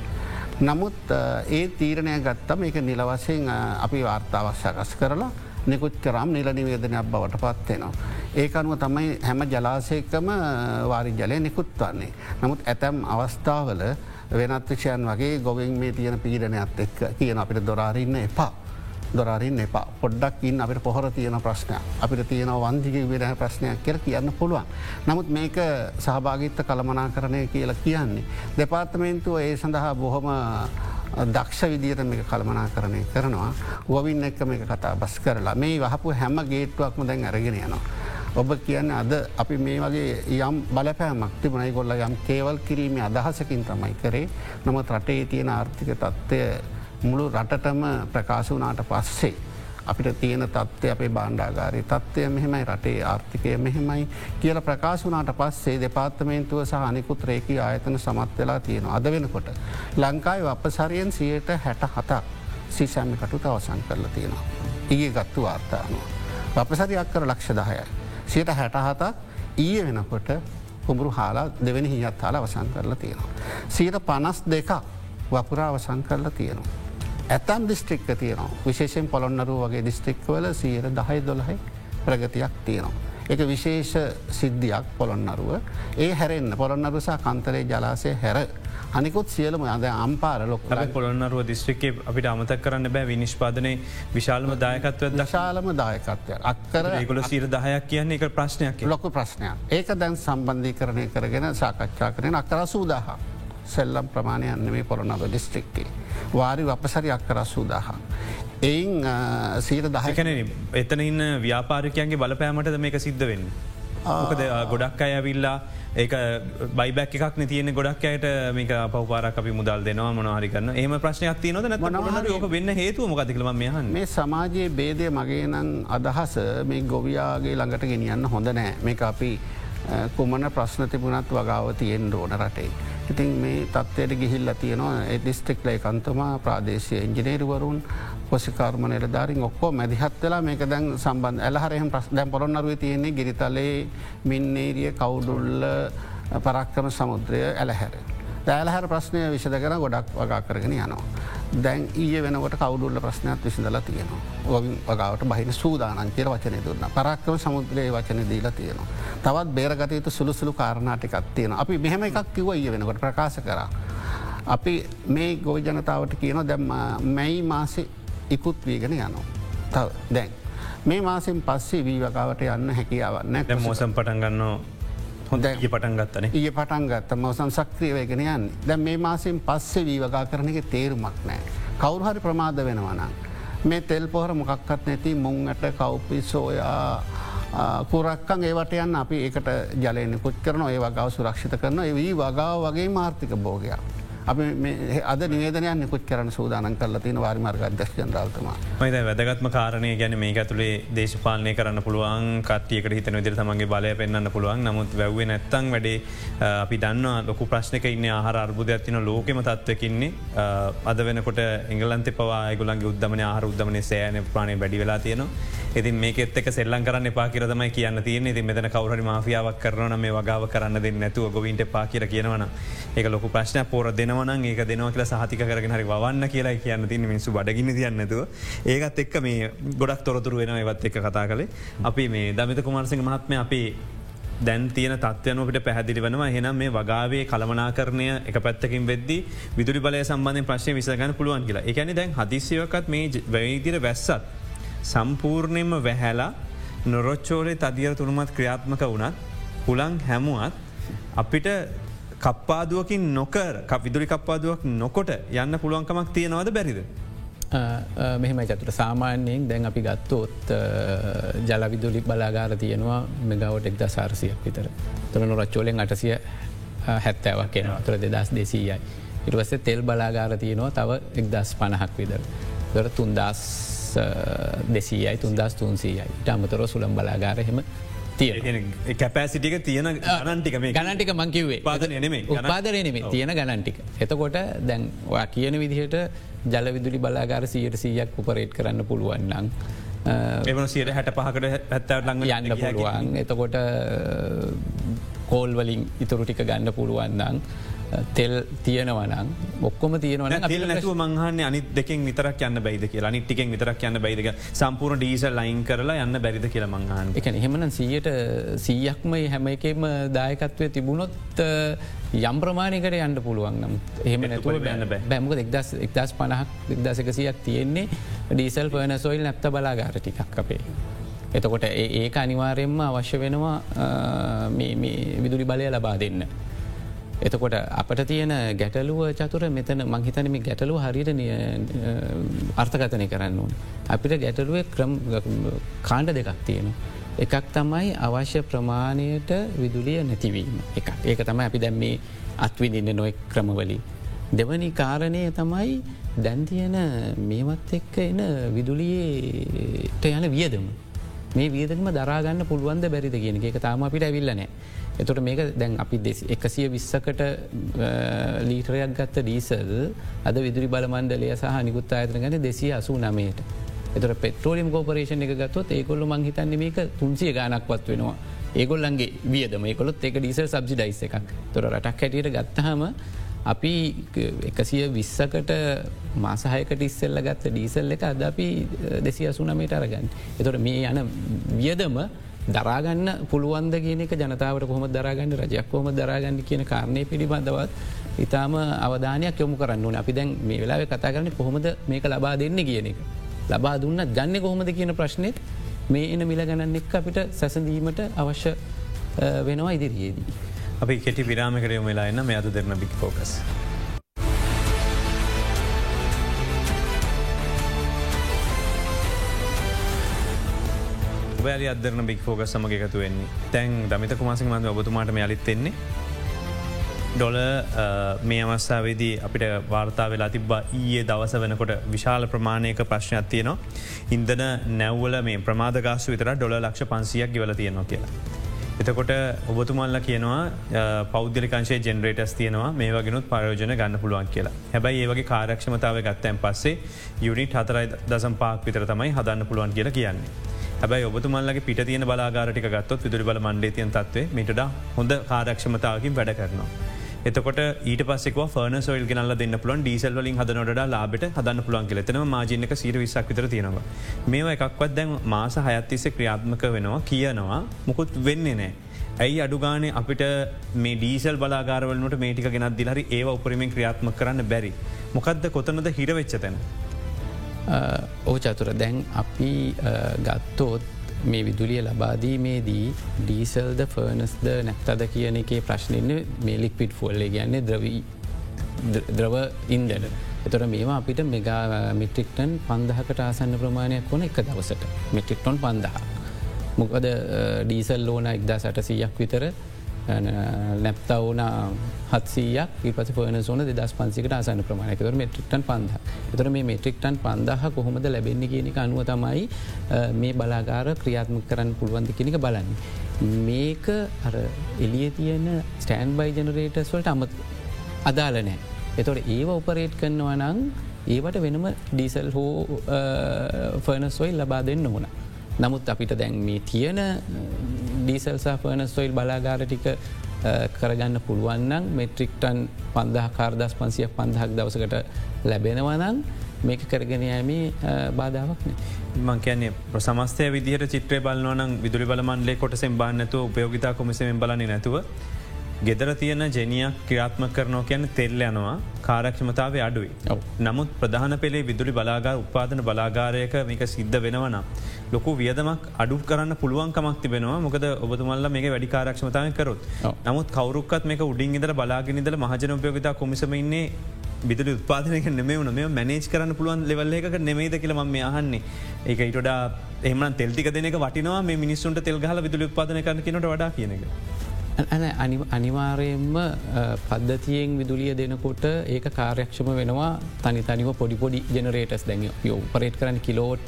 Speaker 4: නමුත් ඒ තීරණය ගත්තම එක නිලවසයෙන් අපි වාර්තාවක් සකස් කරලා නිකුත් කරම් නිල නිවේදනයක් බවට පත්වෙනවා. ඒක අනුව තමයි හැම ජලාසයකම වාරි ජලය නිකුත් වන්නේ. නමුත් ඇතැම් අවස්ථාවල වෙනත් විෂයන් වගේ ගොවින් මේ තියෙන පීඩනයක් එක් කියන අපිට දොරාරන්න එපා. දොරරින් එපා පොඩ්ඩක් ඉන්න අපට පොහොර තියෙන ප්‍රශ්නයක් අපිට තියෙන වන්දික විරහ ප්‍රශ්නයක් කියල කියන්න පුළුවන්. නමුත් මේක සහභාගිත්ත කළමනා කරණය කියලා කියන්නේ. දෙපාර්තමේන්තුව ඒ සඳහා බොහොම දක්ෂ විදියට මේ කළමනා කරණය කරනවා ගොවින් එක්ක මේ කතා බස් කරලා මේ වහපු හැම ගේට්ටුවක්ම දැන් අරගෙන යනවා. ඔබ කියන්න අද අපි මේ වගේ යම් බලපෑමක් තිබුණයි ගොල්ල යම් කේවල් කිරීම අදහසකින් තමයි කරේ නමුත් රටේ තියෙන ආර්ථික තත්ත්වය මුළු රටටම ප්‍රකාශ වනාට පස්සේ. අපිට තියෙන තත්ත්වය අපේ බණ්ඩාගාරය තත්ත්වය මෙහෙමයි රටේ ආර්ථිකය මෙහෙමයි කියල ප්‍රකාශ වනාට පස්සේ දෙපාර්තමේන්තුව සහ අනිකුත් රේකී ආයතන සමත් වෙලා තියෙන අද වෙනකොට. ලංකායි අපසරයෙන් සියයට හැට හතක් සිසැමි කටුත අවසන් කරලා තියෙනවා. ඉගේ ගත්තු වාර්තානුව. අපසරියක් කර ලක්ෂ දහයයි. සියට හැට හතක් ඊය වෙනකොට කුඹුරු හාලා දෙවැනි හිත් හාල අවසන් කරලා තියෙනවා. සීට පනස් දෙකක් වපුරා අවසන් කරලා තියෙනවා. ඇතම් දිස්ත්‍රික්ක තියනවා. විශේෂෙන් පොළොන්නරුව වගේ දිස්ත්‍රික්වල සියයට දහයි දොළහයි ප්‍රගතියක් තියෙනවා. එක විශේෂ සිද්ධියක් පොළොන්නරුව. ඒ හැරෙන්න්න පොළොන්නරුසා කන්තරේ ජලාසය හැර. අනිකුත් සියලම අද අම්පාර ලොක්
Speaker 1: පොළොන්නරුව දිස්ත්‍රික්ක අපිට අමතක් කරන්න බෑ. විනිෂ්පාදනය විශාලම දායකත්ව
Speaker 4: දශාලම දායකත්වය අක්කර
Speaker 1: ගොල සීර දහයක් කියන්නේ එක ප්‍රශ්නයක්.
Speaker 4: ලොක ප්‍රශ්නයක්. ඒක දැන් සම්බන්ධී කරණය කරගෙන සාකච්ඡා කරන අකර සූදාහ සෙල්ලම් ප්‍රමාණයන්න මේ පොළොන්නව දිස්ත්‍රික්කේ. වාරි අපසරි අක්කර සූදාහ. එයින් සීර දහකන
Speaker 1: එතන ඉන්න ව්‍යාපාරිකයන්ගේ බලපෑමටද මේක සිද්ධ වෙන්න. මොකද ගොඩක් අය ඇවිල්ලා ඒක බයිබැක් එකක් තියෙන ගොඩක් අයට මේක පවපාරක් අපි මුදල් දෙනවා මොනහරිකන්න ඒම ප්‍රශ්නයක් තියනොද ඕක වෙන්න හේතුව මොකතිකලම මෙහන්
Speaker 4: මේ සමාජයේ බේදය මගේ නම් අදහස මේ ගොවියාගේ ළඟට ගෙනියන්න හොඳ නෑ මේ අපි කුමන ප්‍රශ්න තිබුණත් වගාව තියෙන් ඕන රටේ. ඉතින් මේ තත්වයට ගිහිල්ල තියෙනවා ඩිස්ට්‍රික්ලයි කන්තුමා ප්‍රාදේශය ඉංජිනේරවරුන් පොසිකාර්ම නිලධාරින් ඔක්කෝ මැදිහත් වෙලා මේක දැන් සම්බන්ධ ඇලහරයම ප්‍රස් දැම් පොරොන්නරුව තියෙන්නේ ගිරිතලේ මින්නේරිය කවුඩුල්ල පරක්කම සමුද්‍රය ඇලහැර. දෑලහැර ප්‍රශ්නය විෂද කර ගොඩක් වගා කරගෙන යනවා. දැන් ඊය වෙනකොට කවුඩුල්ල ප්‍රශ්නයක් විසිඳලා තියෙනවා. ඔවින් වගාවට බහින සූදානන් කියර වචනය දුන්න පරක්කව සමුද්‍රයේ වචන දීලා තියෙනවා. තවත් බේරගතයුතු සුළුසුළු කාරණාටිකක් තියෙන. අපි මෙහෙම එකක් කිව ඊය වෙනකොට ප්‍රකාශ කර. අපි මේ ගොවි ජනතාවට කියන දැම්ම මැයි මාසි ඉකුත් වීගෙන යනවා. දැන්. මේ මාසින් පස්සේ වී වකාවට යන්න හැකියාවන්න
Speaker 1: මෝසම් පටන්ගන්නවා හොඳ ඒ පටන් ගත්තන
Speaker 4: ඒ පටන් ගත්ත මවසම් සක්‍රියවයගෙන යන්න දැ මේ මාසෙන් පස්සේ වීවගා කරන එක තේරුමක් නෑ. කවුරුහරි ප්‍රමාද වෙනවනන්. මේ තෙල් පොහර මොකක්කත් නැති මුංට කව්පි සෝයා කුරක්කන් ඒවට යන්න අපි ඒකට ජලයනෙකුත් කරන ඒ වගාව සුරක්ෂිත කරන ඒ වී වගාව වගේ මාර්ථික බෝගයක්. අපි අද නිවේදනයක් නිකුත් කරන සූදානන් කරලා තින වාරි මාර්ග අධ්‍යක්ෂ ජනරල්තම.
Speaker 1: මයිද වැදගත්ම කාරණය ගැන මේ ඇතුළේ දේශපාලනය කරන්න පුළුවන් කටියක හිත විදිර තමන්ගේ බලය පෙන්න්න පුළුවන්. නමුත් වැැවේ නැත්තං වැඩේ අපි දන්න ලොකු ප්‍රශ්නක ඉන්න ආහර අර්බුද ඇතින ලෝකෙම තත්වකින්නේ අද වෙනකොට එංගලන්ත පවා ගුලන්ගේ උද්දමන ආහර උද්දමන සෑන ප්‍රාණය බැඩි වෙලා තියෙනවා. ඉතින් මේකෙත් එක සෙල්ලන් කරන්න එපා කියරතමයි කියන්න තියෙන ති මෙතන කවරහරි මාෆියාවක් කරන මේ වගාව කරන්න දෙ නැතුව ගොවින්ට පා කියර කියනවන ඒක ලොක ප්‍රශ්න පෝර දෙනවන ඒක දෙනවා කියලා සහතික කරගෙන හරි වන්න කියලා කියන්න තින්න මිනිසු බඩගින්න තියන්නතුව ඒකත් එක්ක මේ ගොඩක් තොරතුර වෙන ඒවත් එක්ක කතා කළේ. අපි මේ දමිත කුමාරසිංහ මහත්ම අපි දැන් තියන තත්වයනකට පැහදිලි වනවා. හෙනම් මේ වගාවේ කළමනා කරණය එක පැත්තකින් වෙද්දි විදුරි බල සම්බන්ධය ප්‍රශ්ය විසගන්න පුළුවන් කියලා. එකැනි දැන් හදිසියවකත් මේ වැවිදිර වැස්සත් සම්පූර්ණයම වැහැලා නොරොච්චෝලේ තදියර තුළුමත් ක්‍රියාත්මක වුණත් හුළං හැමුවත් අපිට කප්පාදුවකින් නොකර විදුරි කප්පාදුවක් නොකොට යන්න පුළුවන්කමක් තියෙනවද බැරිද.
Speaker 2: මෙහෙම චතුර සාමාන්‍යයෙන් දැන් අපි ගත්තොත් ජලවිදුලි බලාගාර තියෙනවා මෙගවට එක්ද සාරසියක් විතර. තුළ නොරච්චෝලෙන් අටසිය හැත්තෑවක් කියෙන තුර දෙදස් දෙසීයයි. ඉටවස්සේ තෙල් බලාගාර තියෙනවා තව එක්දස් පණහක් විදර. දොර තුන්දස් දෙසීයි තුන්දස් තුන්සීයයි ටමතොර සුළම් බලාගාරහෙම
Speaker 1: කැපෑසිටික තියෙන ගනන්ටික මේ
Speaker 2: ගනන්ටික මංකිවේ පාදන නෙමේ උපාදරනෙමේ තියෙන ගණන්ටික. එතකොට දැන් ඔයා කියන විදිහට ජලවිදුලි බලාගාර සීයට සීයක් උපරේට් කරන්න පුළුවන්නම්.
Speaker 1: එවන සියට හැට පහකට හැත්තවට ලඟ
Speaker 2: යන්න පුළුවන්. එතකොට කෝල් වලින් ඉතුරු ටික ගන්න පුළුවන්නම් තෙල් තියෙනවනං ඔක්කොම තියෙනවන
Speaker 1: තිල් නැතුව මංහන්න අනි දෙකින් විතරක් යන්න බයිද කියලා. නිට්ටිකෙන් විතරක් යන්න බයිදක සම්පූර්ණ ඩීසල් ලයින් කරලා යන්න බැරිද කියල මංහන්
Speaker 2: එක එහෙමන සීයට සීයක්ම හැම එකම දායකත්වය තිබුණොත් යම් ප්‍රමාණයකට යන්න පුළුවන්. නම් එහෙම නැතුව බැන්න බැමුක එක්දස් එක්දස් පණහක් එක්දසකසියක් තියෙන්නේ ඩීසල් පර්න සොයිල් නැත්ත බලාගාර ටිකක් අපේ. එතකොට ඒක අනිවාරයෙන්ම අවශ්‍ය වෙනවා විදුලි බලය ලබා දෙන්න. එතකොට අපට තියෙන ගැටලුව චතුර මෙතන මංහිතනම ගැටලුව හරිට අර්ථකතනය කරන්න ඕන. අපිට ගැටලුවේ ක්‍රම් කාණ්ඩ දෙකක් තියෙන. එකක් තමයි අවශ්‍ය ප්‍රමාණයට විදුලිය නැතිවීම එක ඒක තමයි අපි දැම් මේ අත්විදින්න නොෙක් ක්‍රමවලි. දෙවනි කාරණය තමයි දැන්තියන මේමත් එක්ක එන විදුලියට යන වියදම. මේ වියදම දරාගන්න පුළුවන්ද බැරිද කියන එක තාම අපිට ඇවිල්ලනෑ. එතොට මේක දැන් අපි දෙසි එකසිය විස්සකට ලීටරයක් ගත්ත ඩීසල් අද විදුරි බලමන්ඩලය සහ නිකුත් අයතන ගැන දෙසිය අසූ නමයට. එතර පෙට්‍රෝලිම් කෝපරේෂණ එක ගත්තොත් ඒකොල්ල මංහිතන්න මේක තුන්සිය ගානක්වත් වෙනවා. ඒගොල්ලන්ගේ වියදම කොළොත් එක ඩීසල් සබ්ජිඩයිස් එකක් තොර රටක් හැටියට ගත්තහම අපි එකසිය විස්සකට මාසාහයකට ඉස්සෙල්ල ගත්ත ඩීසල් එක අද අපි දෙසි අසුනමට අරගන්න. එතොට මේ යන වියදම දරාගන්න පුළුවන්ද කියන එක ජනතාවට කොහොම දරාගන්න රජයක් කොහොම දරාගන්න කියන කාරණය පිළිබඳවත් ඉතාම අවධානයක් යොමු කරන්න ඕන අපි දැන් මේ වෙලාව කතා කරන කොහොමද මේක ලබා දෙන්න කියන එක. ලබා දුන්න ගන්න කොහොමද කියන ප්‍රශ්නෙත් මේ එන මිල ගණන්න එක් අපිට සැසඳීමට අවශ්‍ය වෙනවා ඉදිරියේදී.
Speaker 1: අපි කෙටි විරාමකරයම වෙලා එන්න මේ අද දෙරන බික් ෆෝකස්. ඔබයාලි අදරන බික් ෆෝග සමග එකතු වෙන්නේ තැන් දමිත කුමාසික මන්ද ඔබතුමාට යළිත් එෙන්නේ ඩොල මේ අවස්සාවේදී අපිට වාර්තා වෙලා තිබ්බා ඊයේ දවස වෙනකොට විශාල ප්‍රමාණයක ප්‍රශ්නයක් තියනවා. ඉන්දන නැව්වල මේ ප්‍රමාදගාසු විතර ඩොල ලක්ෂ පන්සියක් ගවල තියෙනවා කියලා. එතකොට ඔබතුමල්ල කියනවා පෞද්ලිකංශේ ජෙනරේටස් තියෙනවා මේ වගෙනුත් පරෝජන ගන්න පුළුවන් කියලා හැබයි ඒවගේ කාරක්ෂමතාව ගත්තැන් පස්සේ යුනිට හතරයි දසම් පාක් විතර තමයි හදන්න පුළුවන් කියලා කියන්නේ. හැබයි ඔබතුමල්ලගේ පිට තියන බලාගාරටික ගත්තොත් විදුරි බල මණ්ඩේතියන් තත්වේ මිට හොඳ කාරක්ෂමතාවකින් වැඩ කරනවා. එතකොට ඊට පස්සෙක ෆර්න සොල් ගෙනල දෙන්න පුලන් ඩීසල් වලින් හදනොට ලාබට හදන්න පුළන් කෙලෙතන මාජනක සීර විසක් විතර තියෙනවා. මේ එකක්වත් දැන් මාස හයත්තිස්ස ක්‍රියාත්මක වෙනවා කියනවා මොකුත් වෙන්නේ නෑ. ඇයි අඩුගානේ අපිට මේ ඩීසල් බලාගාරවලට මේටික ගෙනත් දිලහරි ඒ උපරිමෙන් ක්‍රියාත්ම කරන්න බැරි. මොකක්ද කොතනද හිරවෙච්ච තැන.
Speaker 2: ඕ චතුර දැන් අපි ගත්තෝත් මේ විදුලිය ලබාදීමේදී ඩීසල්ද ෆර්නස්ද නැත්තද කියන එකේ ප්‍රශ්නන්න මේ ලික්පිට් ෆොල්ල කියන්නේ ද්‍රවී ද්‍රව ඉන්දන. එතොට මේවා අපිට මෙගා මිට්‍රික්ටන් පන්දහකට ආසන්න ප්‍රමාණයක් වන එක දවසට මිට්‍රික්ටොන් පන්දහ. මොකද ඩීසල් ලෝන එක්දා සටසීයක් විතර Uh, නැප්ත ඕන හත්සීයක් පස පන සෝන දෙදස් පන්සිකට අසන ප්‍රමාණයකතර මෙට්‍රික්ටන් පන්හ එතර මේ මෙට්‍රික්ටන් පන්දහ කොහොමද ලැබෙන්නේ කියනක අනුව තමයි uh, මේ බලාගාර ක්‍රියාත්ම කරන්න පුළුවන්ද කෙනෙක බලන්න. මේක අර එලිය තියෙන ස්ටෑන් බයි ජනරේටස් වලට අමත් අදාල නෑ. එතොට ඒව උපරේට් කරනවා නං ඒවට වෙනම ඩීසල් හෝ uh, ෆර්නස්වයි ලබා දෙන්න ඕන. නමුත් අපිට දැන් මේ තියෙන ඩීසල්සා ෆර්නස් සොයිල් බලාගාර ටික කරගන්න පුළුවන්නම් මෙට්‍රික්ටන් පන්දහ කාර්දස් පන්සිය පන්දහක් දවසකට ලැබෙනවනං මේක කරගෙනයමේ බාධාවක්
Speaker 1: මං කියන්නේ ප්‍රසමස්තය විදිහට චිත්‍රය බලන්නවනම් විදුලි බලමන්ලේ කොටසෙන් බාන්නතු උපයෝගතා කොමිසෙන් බලන්නේ නැතුව ගෙදර තියෙන ජනියක් ක්‍රියාත්ම කරනෝ කියන තෙල්ල යනවා කාරක්ෂමතාව අඩුයි. නමුත් ප්‍රධාන පෙළේ විදුලි බලාගාර උපාදන බලාගාරයක මේක සිද්ධ වෙනවන. ලොකු වියදමක් අඩු කරන්න පුළුවන්කමක් තිබෙනවා මොකද ඔබතුමල්ල මේ වැඩි කාරක්ෂමතාව කරොත්. නමුත් කවරුක්ත් මේ උඩින් ඉදර බලාගෙනදල මහජන උපයෝගතා කොමිසමඉන්නේ බිදුලි උත්පාදනක නෙම වන මේ මැනේජ් කරන්න පුළුවන් ලෙවල්ල එක නෙමේද කියල ම අහන්නේ ඒක ඉටඩා එහම තෙල්ටික දෙනක වටිනවා මිනිස්සුන්ට තෙල්ගහල විදුලි උත්පාදන කරන කියනට වඩා කියනක.
Speaker 2: අනිවාරයෙන්ම පද්ධතියෙන් විදුලිය දෙනකොට ඒක කාර්යක්ෂම වෙනවා. තනි තනිව පොඩිපොඩි ජනරේටස් දැන් යෝ පරේට් කරන්න කිලෝට්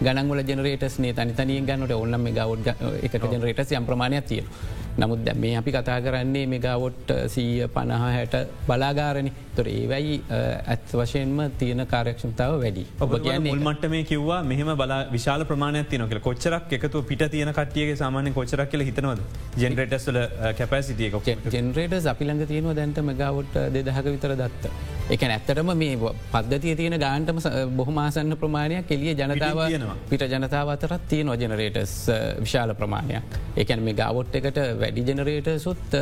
Speaker 2: ගනන්වල ජනරේටස්නේ තනි තනිය ගන්නට ඔන්නම මේ ගවඩ් එක ජනරේටස් යම් ප්‍රමාණයක් තියෙන. නමුත් දැ මේ අපි කතා කරන්නේ මෙගවොට් සීය පණහා හැට බලාගාරණි තොර ඒවැයි ඇත් වශයෙන්ම තියෙන කාරක්ෂමතාව වැඩි.
Speaker 1: ඔබ කියන්නේ මුල්මට මේ කිව්වා මෙහම බලා විශාල ප්‍රමාණයක් තියන කළ කොච්චරක් එකතු පිට තියෙන කටියගේ සාමාන්‍ය කොච්චරක් කියල හිතනවද? ජෙනරටස්ල කැපසිටියක
Speaker 2: ජෙනරේට අපිළඟ තියෙනවා දැන්ට මෙගවොට් දෙදහක විතර දත්ත. එක ඇත්තටම මේ පද්ධතිය තියෙන ගාන්ටම බොහමාසන්න ප්‍රමාණයක් කෙලිය ජනතාව පිට ජනතාව අතරත් තියෙන ජනරේටස් විශාල ප්‍රමාණයක්. එකන් මේ ගවොට් එකට වැඩි ජනරේට සුත්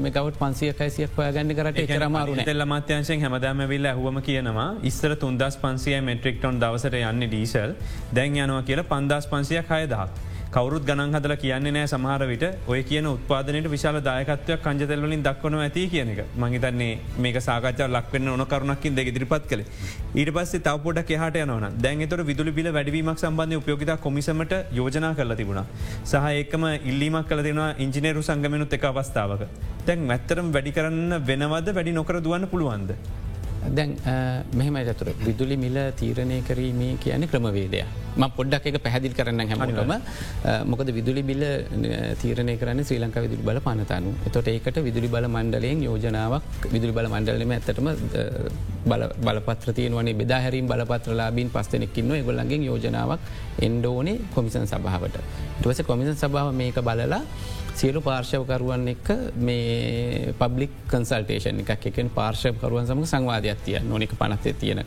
Speaker 2: මේකවට පන්සිය කයිසියක් පයගන්න කරට කරමාරුණ
Speaker 1: එල්ල මත්‍යංශයෙන් හැමදාම විල්ල හුවම කියනවා ඉස්සර තුන්දස් පන්සිය මෙට්‍රික්ටොන් දවසට යන්න ඩීසල් දැන් යනවා කියල පන්දස් පන්සියක් හයදහක්. කවරුත් ගණන් හදල කියන්නේ නෑ සමහර විට. ඔය කියන උත්පාදනයට විශාල දායකත්වයක් කංජතල්වලින් දක්වන ඇති කියන එක. මහිතන්නේ මේක සාකච්චා ලක්වෙන්න ඕන කරුණක්කින් දෙ ඉදිරිපත් කළ. ඊට පස්සේ තවපොට කෙහට යනවන දැන්තට විදුලි බිල වැඩවීමක් සම්බන්ධය උපයෝගතා කොමිසමට යෝජනා කරලා තිබුණා. සහ ඒකම ඉල්ලීමක් කල දෙෙනවා ඉංජිනේරු සංගමනුත් එක අවස්ථාවක. තැන් මැත්තරම් වැඩි කරන්න වෙනවද වැඩි නොකර දුවන්න පුළුවන්ද.
Speaker 2: දැන් මෙහෙම ඇතුර විදුලි මිල තීරණය කිරීමේ කියන ක්‍රමවේදය. ම පොඩ්ඩක් එක පැහැදිල් කරන්න හැමටම මොකද විදුලි බිල්ල තීරණය කරන්න ශ්‍රී ලංකා විදුලි බල පනතනු. එතොට ඒකට විදුලි බල මණ්ඩලයෙන් යෝජනාවක් විදුලි බල මණ්ඩලම ඇතටම බලපත්‍රතියන වනේ බෙදාහැරීම් බලපත්‍රලාබීන් පස්සනෙක්කින්න ගොල්ලන්ගේ යෝජනාවක් එන්ඩෝනේ කොමිසන් සභාවට. ටවස කොමිසන් සභාව මේක බලලා සියලු පාර්ශවකරුවන් එක්ක මේ පබ්ලික් කන්සල්ටේෂන් එකක්. එකෙන් පාර්ශවකරුවන් සම සංවාධයක් තිය නොනෙක පනත්තේ තියෙන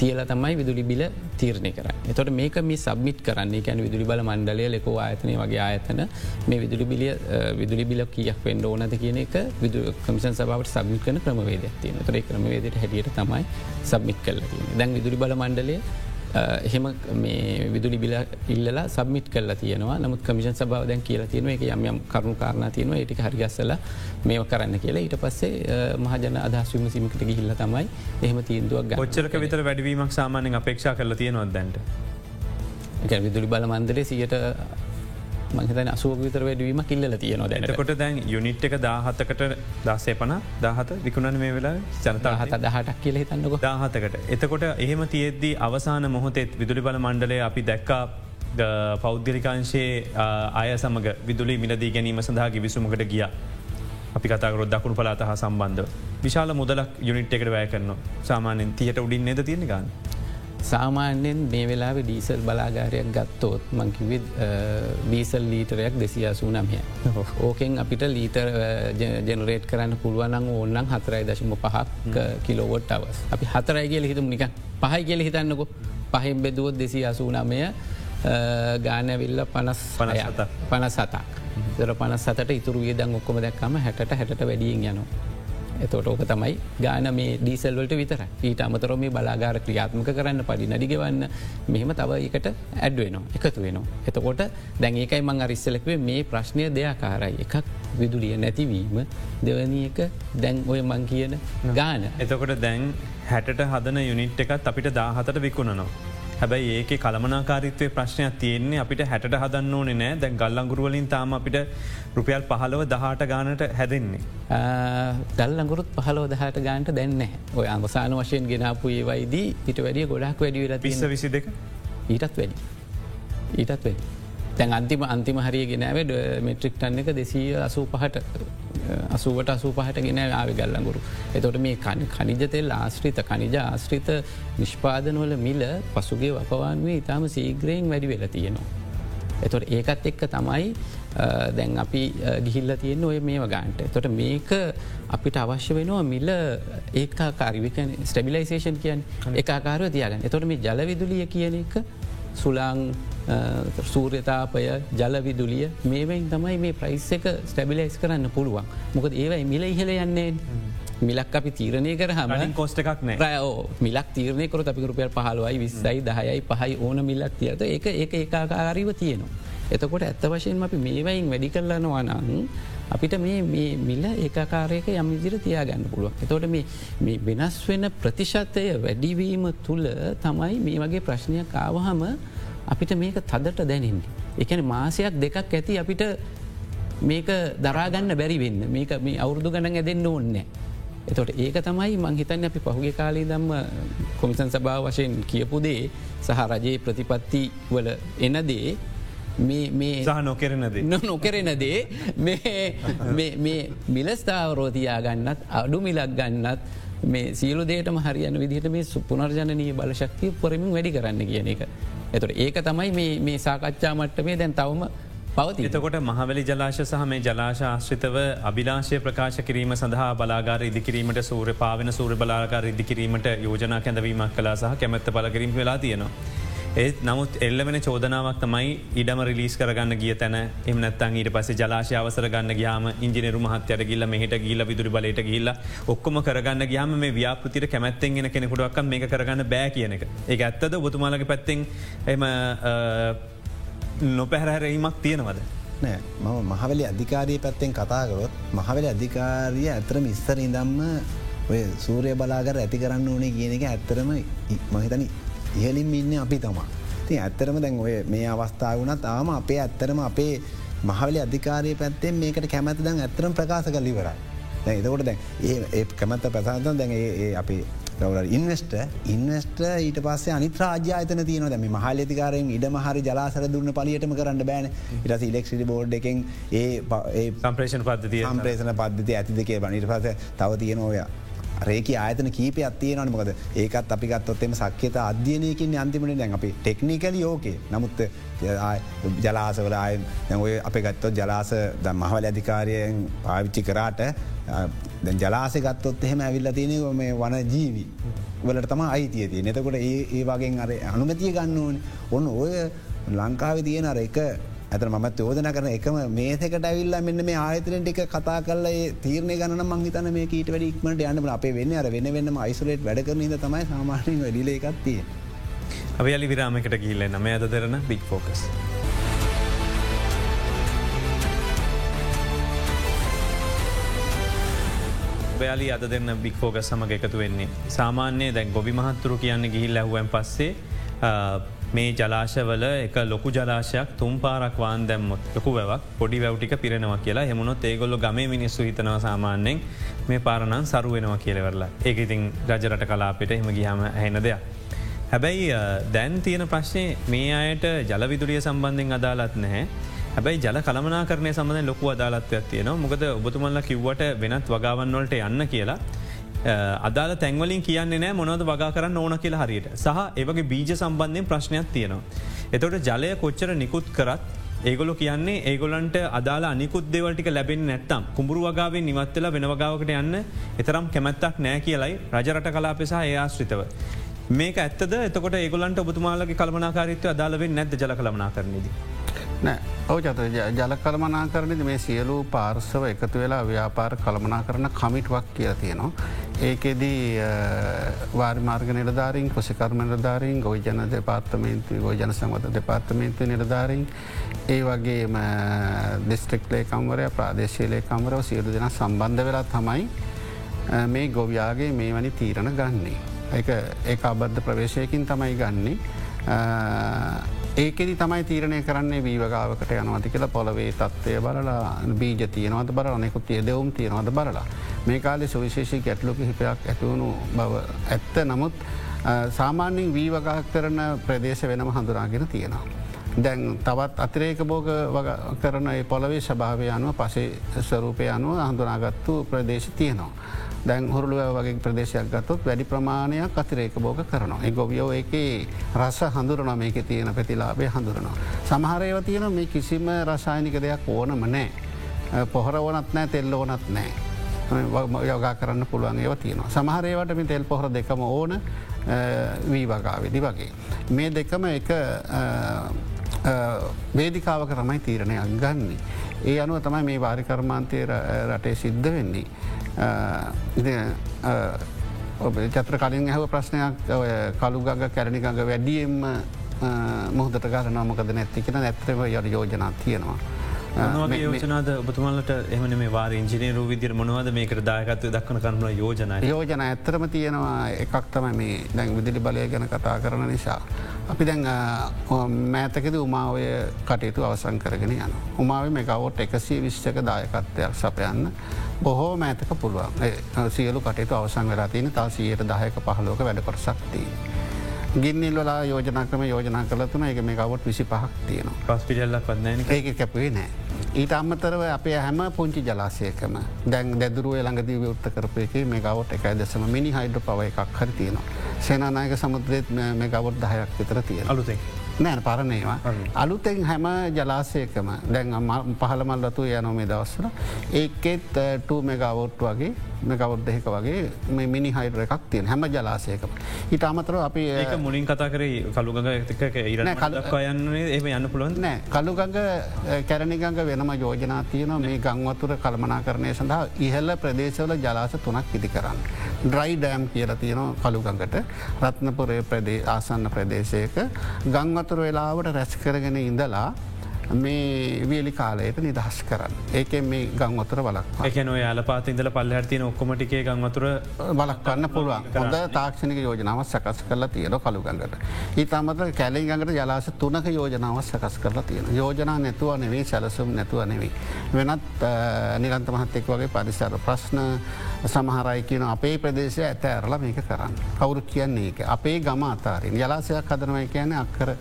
Speaker 2: තියල තමයි විදුලි බිල තීරණය කර. එතොට මේක මේ සබ්මිට් කරන්නේ. කැන විදුලි බල මණ්ඩලය ලෙකෝ ආයතනය වගේ ආයතන මේ විදුලි බිලිය විදුලි බිල කියක් වෙන්ඩ ඕනද කියන එක විදු කමිසන් සබවට සබ්මිට කන ක්‍රමවේදයක් තියෙන තොර ක්‍රමවේදයට හැටියට තමයි සබ්මිට් කල්ල දැන් විදුලි බල මණ්ඩලය එහෙම මේ විදුලි බිල ඉල්ල සබමිට කල තියෙනවා. නමුත් කමිෂන් සබාව දැන් කියලා තියෙන එක යම් යම් කරුණු කාරණ තියෙනවා. ඒටික හරිගස්සල මේ කරන්න කියලා. ඊට පස්සේ මහජන අදහස්වීම සිමිකට ගිහිල්ල තමයි එහෙම තීන්දුවක් ොච්චරක
Speaker 1: විතර වැඩවීමක් සාමානෙන් අපේක්ෂා කරල තියෙනවද දැන්ට.
Speaker 2: විදුලි බල මන්දරේ සියට මහිතන අසුව විතර වැඩවීම කිල්ල තියෙන
Speaker 1: දැනකොට දැන් යුනිට් එක දාහතකට දසේ පන දහත විකුණන මේ වෙලා ජනතා
Speaker 2: හත දහටක් කියල හිතන්නක.
Speaker 1: දාහතකට එතකොට එහෙම තියෙද්දී අවසාන මොහොතෙත් විදුලි බල මණ්ඩලේ අපි දැක්කා පෞද්ගලිකාංශයේ අය සමඟ විදුලි මිලදී ගැනීම සඳහා විසුමකට ගිය. අපි කතාකරොත් දකුණු පලාත හා සම්බන්ධ විශාල මුදලක් යුනිට් එකට වැය කරන සාමානෙන් තියට උඩින් නෙද තියෙන ගන්න.
Speaker 2: සාමාන්‍යෙන් මේ වෙලාව ඩීසල් බලාගාරයක් ගත්තෝත් මංකිවිත් ඩීසල් ලීටරයක් දෙසිය සූනම්ය. ඕකෙන් අපිට ලීටර් ජනරේට් කරන්න පුළුවනං ඕන්නන් හතරයි දශම පහක් කිලෝවොට් අවස්. අපි හතරයි කියල හිතුම් නික පහයි කියල හිතන්නකො පහෙන් බෙදුවොත් දෙසි අසූනමය ගානැවිල්ල පනස් පනහත පනස් සතක්. දර පනස් සතට ඉතුරු වියදන් ඔක්කොම දැක්කම හැට හැට වැඩියෙන් යනවා. එතොට ඕක තමයි ගාන මේ ඩීසල්වලට විතර ඊට අමතරම මේ බලාගාර ක්‍රියාත්මක කරන්න පඩි නඩිගවන්න මෙහෙම තව එකට ඇඩ්වෙනවා එකතු වෙනවා. එතකොට දැන් ඒකයි මං අරිස්සලක්වේ මේ ප්‍රශ්නය දෙයාකාරයි එකක් විදුලිය නැතිවීම දෙවනියක දැන් ඔය මං කියන ගාන.
Speaker 1: එතකොට දැන් හැට හදන යුනිට් එකත් අපිට දාහතට විකුණනවා. හැබැයි ඒක කළමනාකාරිත්වය ප්‍රශ්නයක් තියෙන්නේ අපිට හැට හදන්න ඕනෙ නෑ දැන් ගල්ලංගුරුවලින් තාම අපිට රුපියල් පහලව දහට ගානට හැදෙන්නේ.
Speaker 2: දල්ලඟුරුත් පහලෝ දහට ගාන්ට දැන්න ඔය අමසාන වශයෙන් ගෙනපු ඒවයිදී පිට වැඩිය ගොඩක් වැඩිය
Speaker 1: පිස්ස විසි දෙක
Speaker 2: ඊටත් වැඩි. ඊටත් වැඩි. තැන් අන්තිම අන්තිම හරිය ගෙනෑවඩ මෙට්‍රික් ටන්න එක දෙසී අසූ පහට අසුවට අසූ පහට ගෙන ආව ගල්ලඟුරු. එතොට මේ කන කනිජතෙල් ආශ්‍රිත කනිජ ආශ්‍රිත නිෂ්පාදනවල මිල පසුගේ වපවාන්වේ ඉතාම සීග්‍රයෙන් වැඩි වෙල තියෙනවා. එතොට ඒකත් එක්ක තමයි දැන් අපි ගිහිල්ල තියෙන ඔය මේ වගන්ට. තොට මේක අපිට අවශ්‍ය වෙනවා මිල ඒකාකාරිවික ස්ටබිලයිසේෂන් කියන් එකකාරව තියගන්න. එතොට මේ ජලවිදුලිය කියන එක සුලාං සූර්යතාපය ජලවිදුලිය මේවයින් තමයි මේ ප්‍රයිස් එක ස්ටැබිලයිස් කරන්න පුළුවන්. මොකද ඒවයි මිල ඉහල යන්නේ. මිලක් අපි තීරණය කරහම
Speaker 1: කොස්ට එකක්
Speaker 2: රයෝ මිලක් තීරණය කර අපි රුපියල් පහලවයි විස්සයි දහයයි පහයි ඕන මිලක් තියත ඒක ඒක ඒකාකාරීව තියෙනවා. එතකොට ඇත්ත වශයෙන් අපි මේවයින් වැඩි කරලනවා නං අපිට මේ මිල ඒකාකාරයක යම් විදිර තියාගන්න පුළුව. එතොට මේ වෙනස් වෙන ප්‍රතිශතය වැඩිවීම තුළ තමයි මේ වගේ ප්‍රශ්නයක් ආවහම අපිට මේක තදට දැනෙන්නේ. එකන මාසයක් දෙකක් ඇති අපිට මේක දරාගන්න බැරි වෙන්න මේක මේ අවුරදු ගණන් ඇදෙන්න්න ඕන්නෑ. එතොට ඒක තමයි මංහිතන්න අපි පහුගේ කාලේ දම්ම කොමිසන් සභාව වශයෙන් කියපු දේ සහ රජයේ ප්‍රතිපත්ති වල එනදේ
Speaker 1: සහ නොකරනද
Speaker 2: නොකරෙනදේ මේ මිලස්ථාවරෝතියා ගන්නත් අඩු මිලක් ගන්නත් මේ සියලු දේටම හරියන විදිහට මේ පුනර්ජනනී බලශක්තිය පොරමින් වැඩි කරන්න කියන එක. එතට ඒක තමයි මේ සාකච්ඡා මට්ටමේ දැන් තවම පවති.
Speaker 1: එතකොට මහවැලි ජලාශ සහ මේ ජලාශ ආශ්‍රිතව අභිලාශය ප්‍රකාශ කිරීම සඳහා බලාගාර ඉදිකිරීමට සූර පාවෙන සූර බලාගාර ඉදිකිරීමට යෝජනා කැඳවීමක් කලා සහ කැමැත්ත පලකිරීම වෙලා තියෙනවා. ඒත් නමුත් එල්ලවෙන චෝදනාවක් තමයි ඉඩම රිලිස් කරගන්න ගිය තැන. එමනත්තන් ඊට පස ජලාශ අවසර ගන්න ගයාම ඉංජිනරු මහත්‍යර ගිල්ල මෙහට ගිල්ල විදුරි බලට ගිල්ල ඔක්කොම කරගන්න ගයාම මේ ව්‍යාපෘතිර කැමැත්තෙන් ගෙන කෙනෙකුඩක් මේ කරගන්න බෑ කියන එක. ඒ ඇත්තද? බොතුමාලගේ පැත්තෙන් එම නොපැහැරරීමක් තියෙනවද.
Speaker 3: නෑ. මම මහවලි අධිකාරී පැත්තෙන් කතාගරොත් මහවලි අධිකාරිය ඇතරම ඉස්සර ඉදම්ම ඔය සූරය බලාගර ඇති කරන්න ඕනේ කියන එක ඇත්තරම මහිතන ඉහලින් ඉන්න අපි තමා. ති ඇත්තරම දැන් ඔය මේ අවස්ථාව වුණත් ආම අපේ ඇත්තරම අපේ මහවලි අධිකාරය පැත්තෙන් මේකට කැමැත දැන් ඇත්තරම් ප්‍රකාශ කලිවරයි. දැ එතකොට දැන් ඒ කැමැත්ත ප්‍රසාතන් දැන් ඒ අපේ ගවර ඉන්වස්ට ඉන්වස්ට ඊට පස්සේ අනිත් රාජ්‍යාතන තියන දැම මහලතිකාරයෙන් ඉඩ මහරි ජලාසර දුන්න පලියටම කරන්න බෑන ඉට ඉලෙක්ටි බෝඩ් එකෙන් ඒ
Speaker 1: සම්ප්‍රේෂණ පද්ධතිය
Speaker 3: සම්ප්‍රේෂණ පද්ධති ඇතිදකේ බනිට පස තව තියෙන ඔයා රේක ආයතන කීප අත්තියනට මොකද? ඒකත් අපිගත්තොත්තෙම සක්්‍යත අධ්‍යයනයකින් අන්තිමට දැන් අපි ටෙක්නිකල් යෝකේ නමුත් ජලාසවල අය ඔය අප ගත්තොත් ජලාස ද මහවල අධිකාරයෙන් පාවිච්චි කරාට දැ ජලාසය ගත්තොත් එහෙම ඇවිල්ල තියෙන මේ වන ජීවි වලට තම අයිතිය තිය නතකොට ඒ ඒ වගේ අර අනුමතිය ගන්න ඕන. ඔන්න ඔය ලංකාව තියෙන අර එක ඇත මත් යෝදන කරන එකම මේසකට ඇවිල්ල මෙන්න මේ ආයතන ටික කතා කල තීරණ ගන මංහිතන මේ කීට වැඩික්මට යන්න අපේ වෙන්න අර වෙන වෙන්නම යිසුලේට් වැඩකරනද තමයි සාමානයෙන් වැඩිල එකත්තිය.
Speaker 1: අප යලි විරාමකට කියල්ල නම අද දෙරන බික් ෆෝකස්. බයාලි අද දෙන්න බික් ෆෝග සමඟ එකතු වෙන්නේ. සාමාන්‍යය දැන් ගොබි මහත්තුරු කියන්න ගිහිල් ඇහුවන් පස්සේ මේ ජලාශවල එක ලොකු ජලාශයක් තුම් පාරක් වාන් දැම්මොත්. ලොකු වැවක් පොඩි වැවටික පිරෙනවා කියලා. හෙමුණොත් ඒගොල්ල ගම මිනිස්සු හිතනව සාමාන්‍යෙන් මේ පාරණන් සරුවෙනවා කියලවරලා ඒක ඉතින් රජරට කලාපිට හෙම ගිහම හැන දෙයක්. හැබැයි දැන් තියෙන ප්‍රශ්නය මේ අයට ජලවිදුරිය සම්බන්ධෙන් අදාලත් නැහැ. හැබැයි ජල කළමනා කරනය සම්බඳ ලොකු අදාලත්වයක් තියෙනවා. මොකද ඔබතුමල්ල කිව්වට වෙනත් වගාවන්නවලට යන්න කියලා. අදාල තැන්වලින් කියන්නේ නෑ මොනවද වගා කරන්න ඕන කියලා හරියට සහ ඒවගේ බීජ සම්බන්ධයෙන් ප්‍රශ්නයක් තියෙනවා. එතොට ජලය කොච්චර නිකුත් කරත් ඒගොල කියන්නේ ඒගොලන්ට අදාල අනිකුත් දෙවලටික ලැබෙන් නැත්තම් කුඹුරු වගාවෙන් නිවත්වෙලා වෙනවගාවකට යන්න එතරම් කැමැත්තක් නෑ කියලයි රජරට කලාපෙසා ඒ ආශ්‍රිතව. මේක ඇත්තද එතකොට ඒගොලන්ට ඔබතුමාලගේ කල්මනාකාරිත්ව අදාලවෙන් නැද ජල කළමනා කරනේදී.
Speaker 4: නෑ ඔව චත ජල කළමනා කරනද මේ සියලු පාර්සව එකතු වෙලා ව්‍යාපාර කළමනා කරන කමිට්වක් කිය තියෙනවා. ඒකෙදී වාර්මාර්ග නිලධාරින් කොසිකර්ම නිලධාරින් ගොයිජන දෙපාර්තමේන්තු ගෝජන සමත දෙපාර්තමේන්තු නිලධාරින් ඒ වගේම දෙස්ටෙක් ලේකම්වරය ප්‍රාදේශය ලේකම්වරව සියලු දෙෙන සම්බන්ධ වෙලා තමයි මේ ගොව්යාගේ මේ වනි තීරණ ගන්නේ. ඒ අබද්ධ ප්‍රවේශයකින් තමයි ගන්නේ. ඒකෙදි තමයි තීරණය කරන්නේ වීවගාවකට යනවති කියලා පොලවේ තත්වය බලලා බීජ තියනවද බර අනෙකුත් යදවුම් තියෙනවද බලලා. මේ කාලෙ සුවිශේෂි ගැටලුක හිපයක් ඇතිවුණු බව ඇත්ත නමුත් සාමාන්‍යින් වීවගා කරන ප්‍රදේශ වෙනම හඳුනාගෙන තියෙනවා. දැන් තවත් අතිරේක බෝග කරන පොලවේ ස්භාවය අනුව පසේ ස්වරූපය අනුව හඳුනාගත්තු ප්‍රදේශ තියෙනවා. දැන් හුරුළුව වගේ ප්‍රදේශයක් ගත්තොත් වැඩි ප්‍රමාණයක් අතිරේක බෝග කරනවා. එක ගොවියෝ එක රස හඳුරන මේක තියෙන පැතිලාබේ හඳුරනවා. සමහරයව තියෙන මේ කිසිම රසායනික දෙයක් ඕනම නෑ. පොහර ඕනත් නෑ තෙල්ල ඕනත් නෑ. යෝගා කරන්න පුළුවන් ඒව තියෙනවා. සමහරේවට මේ තෙල් පොහර දෙකම ඕන වී වගාවෙදි වගේ. මේ දෙකම එක වේදිකාවක තමයි තීරණයක් ගන්නේ. ඒ අනුව තමයි මේ වාරිකර්මාන්තය රටේ සිද්ධ වෙන්නේ. චත්‍ර කලින් හැව ප්‍රශ්නයක් කළුගග කැරණිගඟ වැඩියෙන්ම මුහදට ගරන මොකද නැත්තිකෙන ඇත්තව යට යෝජනා තියෙනවා.
Speaker 1: යෝජනාද ඔබතුමලට එමන මේ වාර ඉංජිනීරු විදිර මොනවද මේකට දායකත්ව දක්වන කරන යෝජන
Speaker 4: යෝජන ඇත්තරම තියෙනවා එකක් තම මේ දැන් විදිලි බලය ගැන කතා කරන නිසා. අපි දැන් මෑතකෙද උමාවය කටයුතු අවසං කරගෙන යන. උමාව මේ කවොට් එකසිය විශ්චක දායකත්වයක් සපයන්න බොහෝ මෑතක පුළුවන් සියලු කටයුතු අවසං වෙලා තියෙන තා සියයට දහයක පහලෝක වැඩකොට සක්තිී. ගින්නිල්වලා යෝජනා ක්‍රම යෝජනා කලතුන එක මේ කවට විසි පහක් තියෙනවා.
Speaker 1: පස්පිටල්ලක් වදන
Speaker 4: ඒක කැපුවේ නෑ. ඊට අම්මතරව අපේ හැම පුංචි ජලාසයකම දැන් දැදුරුව ළඟදී විවෘත්ත කරපයක මේ ගවට එකයි දෙසම මිනි හයිඩ පව එකක් හරි තියෙනවා. සේනානායක සමුද්‍රයත් මේ ගවොත් දහයක් විතර තියෙන
Speaker 1: අලුතේ.
Speaker 4: නෑන පරණේවා. අලුතෙන් හැම ජලාසයකම දැන් පහළමල් ලතු යනොමේ දවස්සල ඒකෙත් ටූ මෙගවෝට් වගේ මෙකවුත් දෙක වගේ මේ මිනි හයිඩ එකක් තියෙන හැම ජලාසයකම. හිට අමතර අපි
Speaker 1: ඒක මුලින් කතා කරේ කළුගඟ ඇතික ඉරන කයන්නේ ඒ යන්න පුළුවන්
Speaker 4: නෑ කළුගඟ කැරණිගඟ වෙනම යෝජනා තියන මේ ගංවතුර කළමනා කරණය සඳහා ඉහල්ල ප්‍රදේශවල ජලාස තුනක් ඉදි කරන්න. ඩ්‍රයි ඩෑම් කියල තියෙන කළුගඟට රත්නපුරේ ආසන්න ප්‍රදේශයක ගංවතුර වෙලාවට රැස් කරගෙන ඉඳලා මේ වියලි කාලයට නිදහස් කරන්න. ඒක මේ ගංවතුර බලක්
Speaker 1: එකන යාල පාත ඉදල පල්ල හතින ඔක්කොමටිකේ ගංවතුර
Speaker 4: බලක්වන්න පුළුවන් හොඳ තාක්ෂණක යෝජනාව සකස් කරලා තියෙන කළුගඟට. හිතමත කැලෙන් ගඟට ජලාස තුනක යෝජනාව සකස් කරලා තියෙන. යෝජනා නැතුව නෙවේ සැලසුම් නැතුව නෙවී. වෙනත් නිරන්ත මහත්තෙක් වගේ පරිසර ප්‍රශ්න සමහරයි කියන අපේ ප්‍රදේශය ඇත ඇරලා මේක කරන්න. කවුරු කියන්නේ එක අපේ ගම අතාරින් ජලාසයක් හදනවයි කියන අක්කර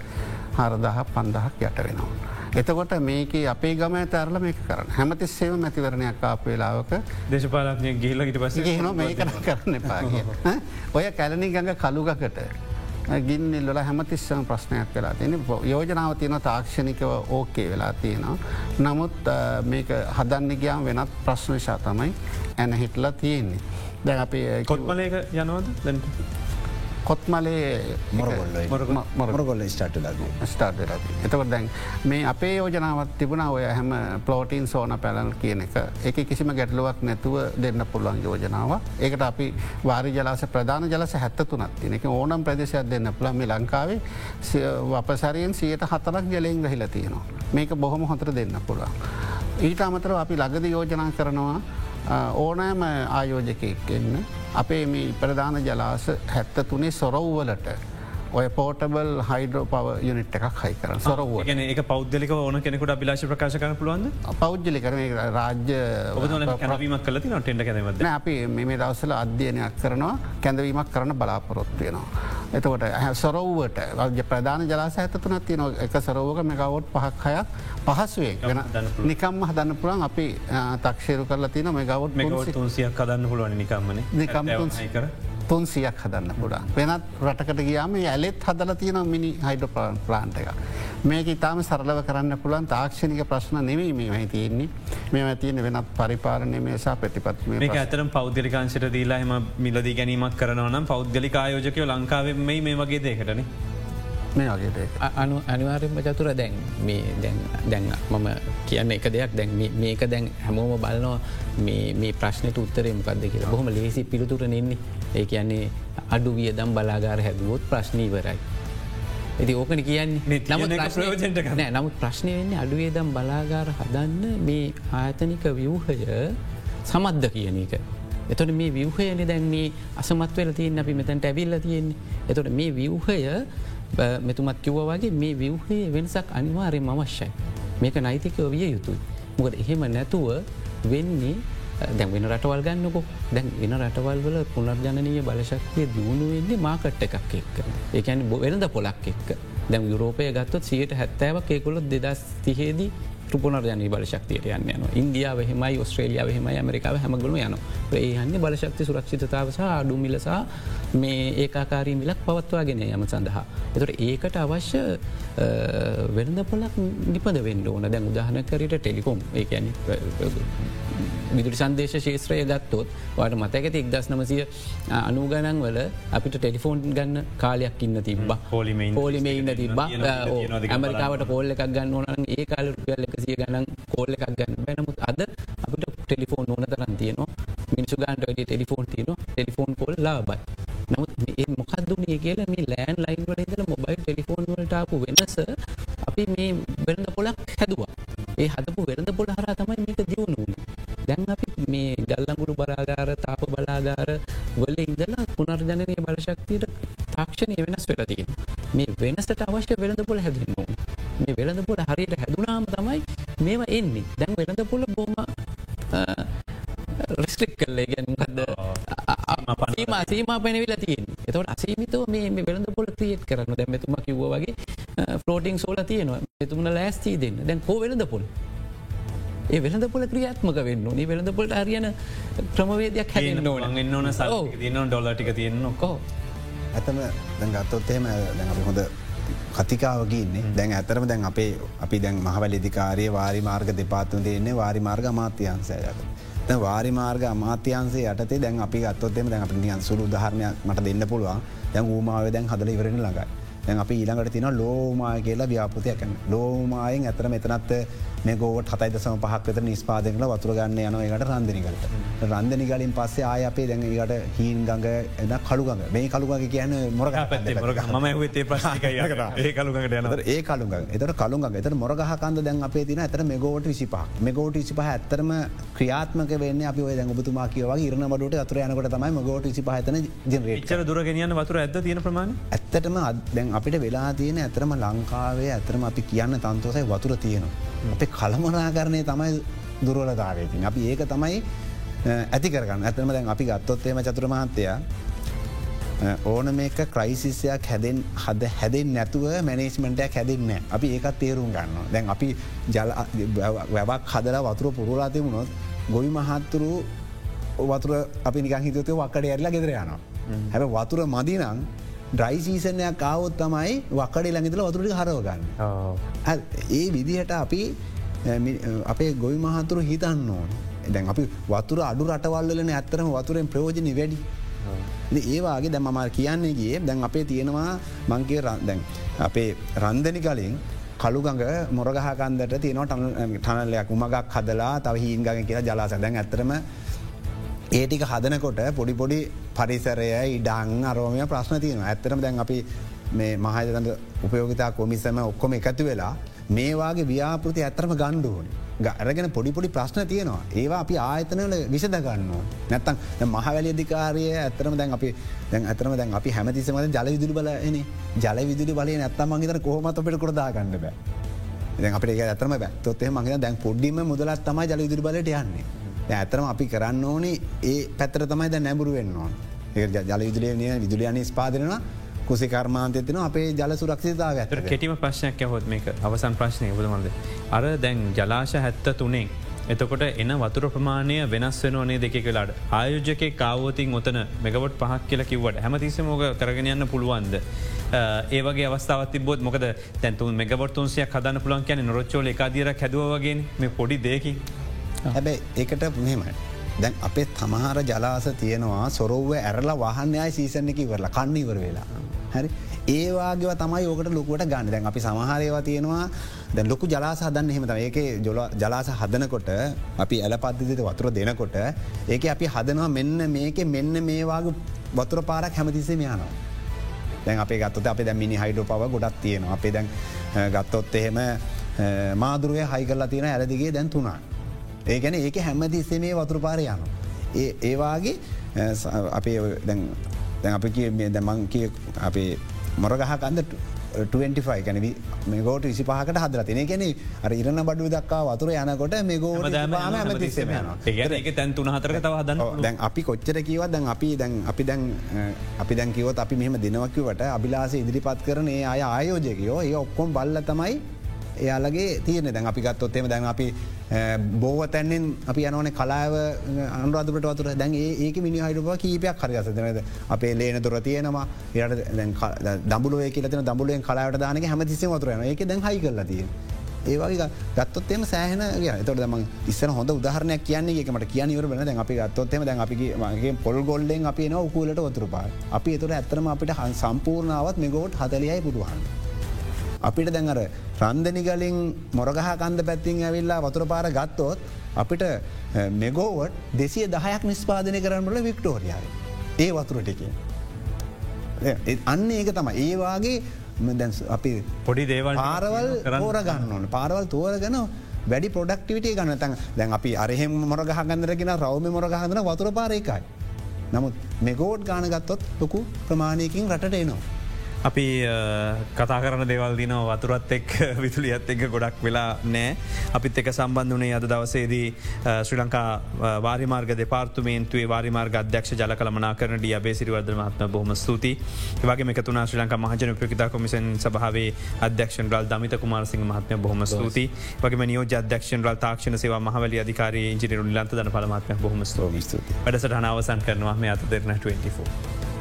Speaker 4: හරදහ පන්දහක් යට වෙනවා. එතකොට මේක අපේ ගම ඇතරල මේක කරන්න හැමතිස්සේම මැතිවරණයක් ආප වෙලාවක
Speaker 1: දේශපාලක්ය ගිල්ල ඉට පස
Speaker 4: හෙන මේ කර කරන්න එපාගේ. ඔය කැලණි ගඟ කළුගකට ගින්නිල්ල හැමතිස්සම ප්‍රශ්නයක් වෙලා තියෙන යෝජනාව තියෙන තාක්ෂණිකව ඕකේ වෙලා තියෙනවා. නමුත් මේක හදන්න ගයාම් වෙනත් ප්‍රශ්න ශා තමයි ඇන හිටලා තියෙන්නේ. දැ අපේ
Speaker 1: කොත්මලක යනවද දැන්ට.
Speaker 4: Kotmale
Speaker 3: Moragolla start
Speaker 4: start. එතකට දැන් මේ අපේ යෝජනාවත් තිබුණ ඔය හැම පලෝටීන් සෝන පැලල් කියන එක එක කිසිම ගැටලුවක් නැතුව දෙන්න පුළුවන් යෝජනාව. ඒකට අපි වාරි ජලාස ප්‍රධාන ජලස හැත්ත තුනත් තින එක ඕනම් ප්‍රදේශයක් දෙන්න පුළන් මේ ලංකාවේ වපසරයෙන් සියයට හතරක් ජලයෙන් ගහිල තියෙනවා. මේක බොහොම හොතර දෙන්න පුළුවන්. ඊට අමතරව අපි ලගද යෝජනා කරනවා ඕනෑම ආයෝජකයෙක් එන්න අපේ මේ ප්‍රධාන ජලාස හැත්ත තුනේ සොරව්වලට ඔය පෝටබල් හයිඩෝ පව යුනිට් එකක් හයි කරන සොරව
Speaker 1: ගෙන එක පෞද්ලික ඕන කෙනෙකුට අභිලාශ ප්‍රකාශ කර පුළුවන්
Speaker 4: පෞද්ජලි කරන රාජ්‍ය
Speaker 1: කැනවීමක් කල නොටෙන්ට කැනවද
Speaker 4: අපි මේ දවසල අධ්‍යයනයක් කරනවා කැඳවීමක් කරන බලාපොරොත්වයනවා. එතකොට සොරව්වට රජ ප්‍රධාන ජලාස ඇතතුන තියන එක සරෝක මෙකවොට් පහක් හයක් පහසුවේ වෙන නිකම් හදන්න පුළන් අපි තක්ෂේරු කරලා තින මෙගවොට්
Speaker 1: තුන්සියක් කදන්න පුළුවන් නිකම්මන
Speaker 4: නිකම් කර තුන්සියක් හදන්න පුඩා. වෙනත් රටකට ගියාම ඇලෙත් හදල තියෙන මිනි හයිඩ ප්ලාන්ට එක. මේක ඉතාම සරලව කරන්න පුළුවන් තාක්ෂණික ප්‍රශ්න නෙවී මේ මයි තියෙන්නේ මේ තියෙන වෙනත් පරිපාලනය මේසා ප්‍රතිපත්ම
Speaker 1: මේ ඇතරම් පෞද්ගලිකාංශට දීලා එම මිලදී ගැනීමක් කරනවනම් පෞද්ගලික ආයෝජකය ලංකාවෙන් මේ මේ වගේ දේකටන.
Speaker 4: මේ වගේ
Speaker 2: අනු අනිවාරෙන්ම චතුර දැන් මේ දැන් දැන් මම කියන්න එක දෙයක්. දැන් මේක දැන් හැමෝම බලනවා මේ ප්‍රශ්නයට උත්තරේ මොකක්ද කියලා. බොහොම ලේසි පිළිතුර නෙන්නේ ඒ කියන්නේ අඩු වියදම් බලාගාර හැදුවොත් ප්‍රශ්නීවරයි. ඇති ඕකන කියන්නේ. නමුත් නමුත් ප්‍රශ්නය වෙන්නේ අඩුවේදම් බලාගාර හදන්න මේ ආයතනික ව්‍යූහය සමද්ද කියන එක. එතොට මේ විවහයන දැන් මේ අසමත්වල තියෙන් අපි මෙතැන්ට ඇවිල්ල තියෙන්නේ. එතොට මේ විවහය මෙතුමත් කිව්ව වගේ මේ විවහයේ වෙනසක් අනිවාරයෙන් අවශ්‍යයි. මේක නයිතිකව විය යුතුයි. මොකද එහෙම නැතුව වෙන්නේ දැන් වෙන රටවල් ගන්නකො දැන් වෙන රටවල් වල පුනර්ජනනය බලශක්තිය දියුණු වෙන්නේ මාකට් එකක් එක්ක. ඒකැන වෙනද පොලක් එක්ක දැන් යුරෝපය ගත්තොත් සියට හැත්තෑවක් ඒකොලොත් දෙදස් තිහේදී පුනර්ජනී බලශක්තියට යන්න යන ඉන්දියාව හෙමයි ඔස්ට්‍රේලියාව හෙම ඇමරිකාව හැමගුණු යන ඒ හන්න බලශක්ති සුරක්ෂිතතාව සහ අඩු මිලසා මේ ඒකාකාරී මිලක් පවත්වාගෙන යම සඳහා. එතට ඒකට අවශ්‍ය වෙනද පොලක් නිපද වෙන්න ඕන. දැන් උදාහනකරට ටෙලිකොම්. ඒ විදුරි සන්දේශ ශේත්‍රය ගත්තොත් වාට මතැකති එක්දස් නමසය අනුගණන් වල අපිට ටෙලිෆෝන් ගන්න කාලයක් ඉන්න තිබ පෝලිම ඉන්න තිබ ඇමරිකාවට පෝල්ල එකක් ගන්න ඕනන් ඒ කාල රුපියල් එකසිය ගණන් කෝල්ල එකක් ගන්න බැනමුත් අද අපිට ටෙලිෆෝන් ඕන තරන් තියනවා. මිනිසු ගන්ට වැඩි ටෙලිෆෝන් තියන ටෙලිෆෝන් කොල් ලාබයි නමුත් ඒ මොකක්දුනේ කියල මේ ලෑන් ලයින් වල ඉදල මොබයිල් ටෙලිෆෝන් වලටාපු වෙනස අපි මේ වෙරඳ පොලක් හැදවා. ඒ හදපු වෙරඳ පොල හර තමයි මේක දියුණුවන දැන් අපි මේ ගල්ලඟුරු බලාගාර තාප බලාගාර වල ඉඳලා පුනර්ජනනය බලශක්තියට තාක්ෂණය වෙනස් වෙලතිය මේ වෙනසට අවශ්‍ය වෙළඳ පොල හැදෙන්නවා මේ වෙළඳ පොල හරියට හැදුනාම තමයි මේවා එන්නේ. දැන් වෙළඳ පොල බොම රිස්ට්‍රික් කල්ල ගැන්කද සීම සීම පැනවිලා තියෙන් එතවට අසීමිතව මේ වෙළඳ පොල ක්‍රියට් කරන්න දැමතුම කිව්ව වගේ ෆලෝටිං සෝල තියනවා. එතුමන ලෑස්තී දෙන්න. දැන් කෝ වෙළඳ පොල් ඒ වෙළඳ පොල ක්‍රියාත්මක වෙන්න නි වෙළඳ පොලට හරියන ක්‍රමවේදයක් ඕන.
Speaker 1: ස තින ඩොලටික තියෙන්න්න කෝ
Speaker 3: ඇතම දැන් ගත්තොත්තේම දැන් අපි හොඳ කතිකාවගන්නේ දැන් ඇතරම දැන් අපේ අපි දැන් මහවැලිදිකාරය වාරි මාර්ග දෙපාත්තුන් තියන්නේ වාරි මාර්ග මාත්‍යන්සයට. වාරි මාර්ග අමාත්‍යන්සේ යටතේ දැන් අපි ගත්තොත්තෙම දැන් අපි නියන් සුළු උදාහරණයක් මට දෙන්න පුළුවන් දැන් ූමාව දැන් හදල ඉවරෙන ළඟයි. දැන් අපි ඊළඟට තින ලෝමාය කියලා ව්‍යාපෘතියක් ලෝමායෙන් ඇතර මෙතනත් මේකෝට හතයි දසම පහක්වත නිස්පාදකල වතුර ගන්න යන එකට රන්දනිකට රන්දනිගලින් පස්සේ ආය අපේ දැඟට හීන් ගඟ එන කළුගඟ මේ කළුගගේ කියන මොරග
Speaker 1: ම තේ ඒ කළුගට යන
Speaker 3: ඒ කළුග එතට කළුග එත මොරගහකන්ද දැන් අපේ තින ඇතර මෙගෝට විසිපා මෙගෝට විසිපහ ඇත්තරම ක්‍රියාත්මක වෙන්න අපි ඔය දැන් ඔබතුමා කියව ඉරන බඩට අතුර යනකට තමයි මගෝට විසි පහතන ජනරේචර
Speaker 1: දුරගෙනයන්න වතුර ඇද තියෙන ප්‍රමාණ
Speaker 3: ඇත්තටම දැන් අපිට වෙලා තියෙන ඇතරම ලංකාවේ ඇතරම අපි කියන්න තන්තෝසයි වතුර තියෙනවා. අපේ කළමනාකරණය තමයි දුරවලතාවයකින්. අපි ඒක තමයි ඇති කරගන්න ඇතම දැන් අපි ගත්තොත්තේම චතුර මහත්තයා ඕන මේක ක්‍රයිසිස්සයක් හැදෙන් හද හැදෙන් නැතුව මැනේස්මෙන්ටයක් හැදෙන්න අපි ඒකත් තේරුම් ගන්න. දැන් අපි ජල වැබක් හදලා වතුර පුරලා තිබුණොත් ගොවි මහත්තුරු වතුර අපි නිකං හිතතය වක්කට ඇරලා ගෙදර යනවා. හැබ වතුර මදිනං ඩ්‍රයිසීසනයක් කාවොත් තමයි වක්කඩේ ළඟිතල වතුරට හරවගන්න. ඒ විදිහට අපි අපේ ගොයි මහතුරු හිතන්න ඕන. දැන් අපි වතුර අඩු රටවල්ලන ඇත්තරම වතුරෙන් ප්‍රයෝජනි වැඩි. ඒවාගේ දැ මම කියන්නේගේ දැන් අපේ තියෙනවා මංකේ දැන් අපේ රන්දනි කලින් කළුගඟ මොරගහකන්දට තියෙනවා ටනලයක් උමගක් හදලා තව හීන්ගඟ කියලා ජලාස දැන් ඇතරම ඒටික හදනකොට පොඩිපොඩි පරිසරය ඉඩං අරෝමය ප්‍රශ්න තියෙන ඇත්තරම දැන් අපි මේ මහජතන්ද උපයෝගතා කොමිසම ඔක්කොම එකතු වෙලා මේවාගේ ව්‍යාපෘති ඇත්තරම ගණ්ඩුවන අරගෙන පොඩිපොඩි ප්‍රශ්න තියෙනවා. ඒවා අපි ආයතනල විසද ගන්න නැත්තන් මහවැලි අධිකාරය ඇතරම දැන් අපි දැන් ඇතරම දැන් අපි හැමතිසමද ජල විදුලි බලන ජල විදුලි බලය නැත්තම් මගේතන කොහොමත පිට කරදා ගන්න බෑ. දැන් අපේ ඇතරම බැත්තොත්තේ මගේ දැන් පොඩ්ඩිම මුදලත් තමයි ජල විදුලි බලට යන්නේ. ඇතරම අපි කරන්න ඕනේ ඒ පැත්තර තමයි ද නැබුරු වෙන්න ඕන්. ඒ ජල විදුලිය විදුලියන ස්පාදරන කුසි කර්මාන්තයතින අපේ ජල සුරක්ෂතාව ඇතර
Speaker 1: කෙටිම ප්‍රශ්නයක් හොත් මේක අවසන් ප්‍රශ්නය බදමන්ද. අර දැන් ජලාශ හැත්ත තුනෙන්. එතකොට එන වතුර ප්‍රමාණය වෙනස් වෙනවනේ දෙක කලාට ආයෝජක කාවෝතින් ඔතන මෙගවට පහක් කියල කිවට හැමතිස මෝක කරගෙන යන්න පුළුවන්ද. ඒවගේ අවස්ථාවත් බොත් මොකද? තැන්තුන් මෙගවටතුන්සිය කදන්න පුලන් කියන නොරච්චෝල එකකාදීර හැදුවගේ මේ පොඩි දෙකි
Speaker 3: හැබැයි ඒකට මෙහෙමයි. දැන් අපේ තමහර ජලාස තියෙනවා සොරෝව ඇරලා වහන්නයයි සීසන එක ඉවරලා කන්න ඉවර වෙලා. හරි ඒවාගේව තමයි ඕකට ලොකුවට ගන්න දැන් අපි සමහරයවා තියෙනවා දැ ලොකු ජලාස හදන්න හෙමත ඒක ජොල ජලාස හදනකොට අපි ඇල පද්ධතිත වතුර දෙනකොට ඒක අපි හදනවා මෙන්න මේක මෙන්න මේවාග වතුර පාරක් හැමතිසේ යනවා. දැන් අපේ ගත්තත අප දැ මිනි හයිඩෝ පව ගොඩක් තියෙනවා අපේ දැන් ගත්තොත් එහෙම මාදුරුවය හයිකල්ලා තියෙන ඇලදිගේ දැන් තුනා. ඒ ගැන ඒක හැමතිස්සේ මේ වතුරපාර යන. ඒ ඒවාගේ අපේ දැන් අපි කිය දැමං කිය අපේ මොරගහකන්ද 25 ගැන මේගෝට විසි පහකට හදර තින ගැන අර ඉරන බඩු දක්කා වතුර යනකොට මේ ගෝට ඇමතිස්සම
Speaker 1: ඒ තැන් තුන හතර තව හදන්න
Speaker 3: දැන් අපි කොච්චර කිවත් දැන් අපි දැන් අපි දැන් අපි දැන් කිවත් අපි මෙහම දෙනවකිවට අභිලාස ඉදිරිපත් කරන ඒ අය ආයෝජකයෝ ඒ ඔක්කොම් බල්ල තමයි එයාලගේ තියන දැන් අපි ගත්තොත්තේම දැන් අපි බෝව තැන්නෙන් අපි යනවන කලාව අනුරාධපට වතුර. දැන් ඒක මිනි හයිඩුව කීපයක් හරිසදනද අපේ ලේන තුර තියෙනවා. යට දඹුලුව කියලන දඹුලුවෙන් කලාවට දානක හැමතිසේ වතුරන ඒක දැන් හයි කරලා තිය. ඒවගේ ගත්තොත්තෙම සෑහන තොට දම ඉස්සන හොඳ උදාහරනයක් කියන්නේ එකමට කියන වර බන දැන් අපි ගත්තොත්තෙම දැන් අපිගේ පොල් ගොල්ලෙන් අපි න උකූලට වතුරපා අපි එතුර ඇත්තරම අපිට හ සම්පූර්ණාවත් මෙගෝට් හතලයයි පුටුවන්න. අපිට දැඟර රන්දනිගලින් මොරගහ කන්ද පැත්තිං ඇවිල්ලා වතුර පාර ගත්තොත් අපිට මෙගෝවට දෙසිය දහයක් නිස්පාදනය කරන්නල වික්ටෝරියාව. ඒ වතුර ටිකින්. අන්න ඒක තම ඒවාගේ අපි
Speaker 1: පොඩි දේවල්
Speaker 3: පාරවල් හෝර ගන්න ඕන පාරවල් තෝරගන වැඩි පොඩක්ටිවිට ගන්න තන් දැන් අපි අරහෙම මොරගහ ගන්නරගෙන රවම මොරගහදන වතුර පාරයකයි. නමුත් මෙගෝඩ් ගානගත්තොත් ලොකු ප්‍රමාණයකින් රට එනවා.
Speaker 1: අපි කතා කරන දෙවල් දින වතුරත් එක් විතුලියත් එක් ගොඩක් වෙලා නෑ. අපිත් එක සම්බන්ධ වනේ අද දවසේදී ශ්‍රී ලංකා වාරිමාර්ග දෙපාර්තුමේන්තුවේ වාරිමාර්ග අධ්‍යක්ෂ ජල කළමනා කරන ඩිය බේසිරිවර්ද මහත්ම බොහම ස්තුති වගේ එකතුන ශ්‍රී ලංකා මහජන ප්‍රකිතා කොමිසන් සභාවේ අධ්‍යක්ෂන් රල් දමිත කුමාරසිංහ මහත්මය බොහම ස්තුති වගේ නියෝ අධ්‍යක්ෂන් රල් තාක්ෂණ සේවා මහවල අධිකාරී ඉජිරු ලන්ත දන පලමත්ම බොහම ස්තුති වැඩසට හනවසන් කරනවා මේ අත දෙරන 24.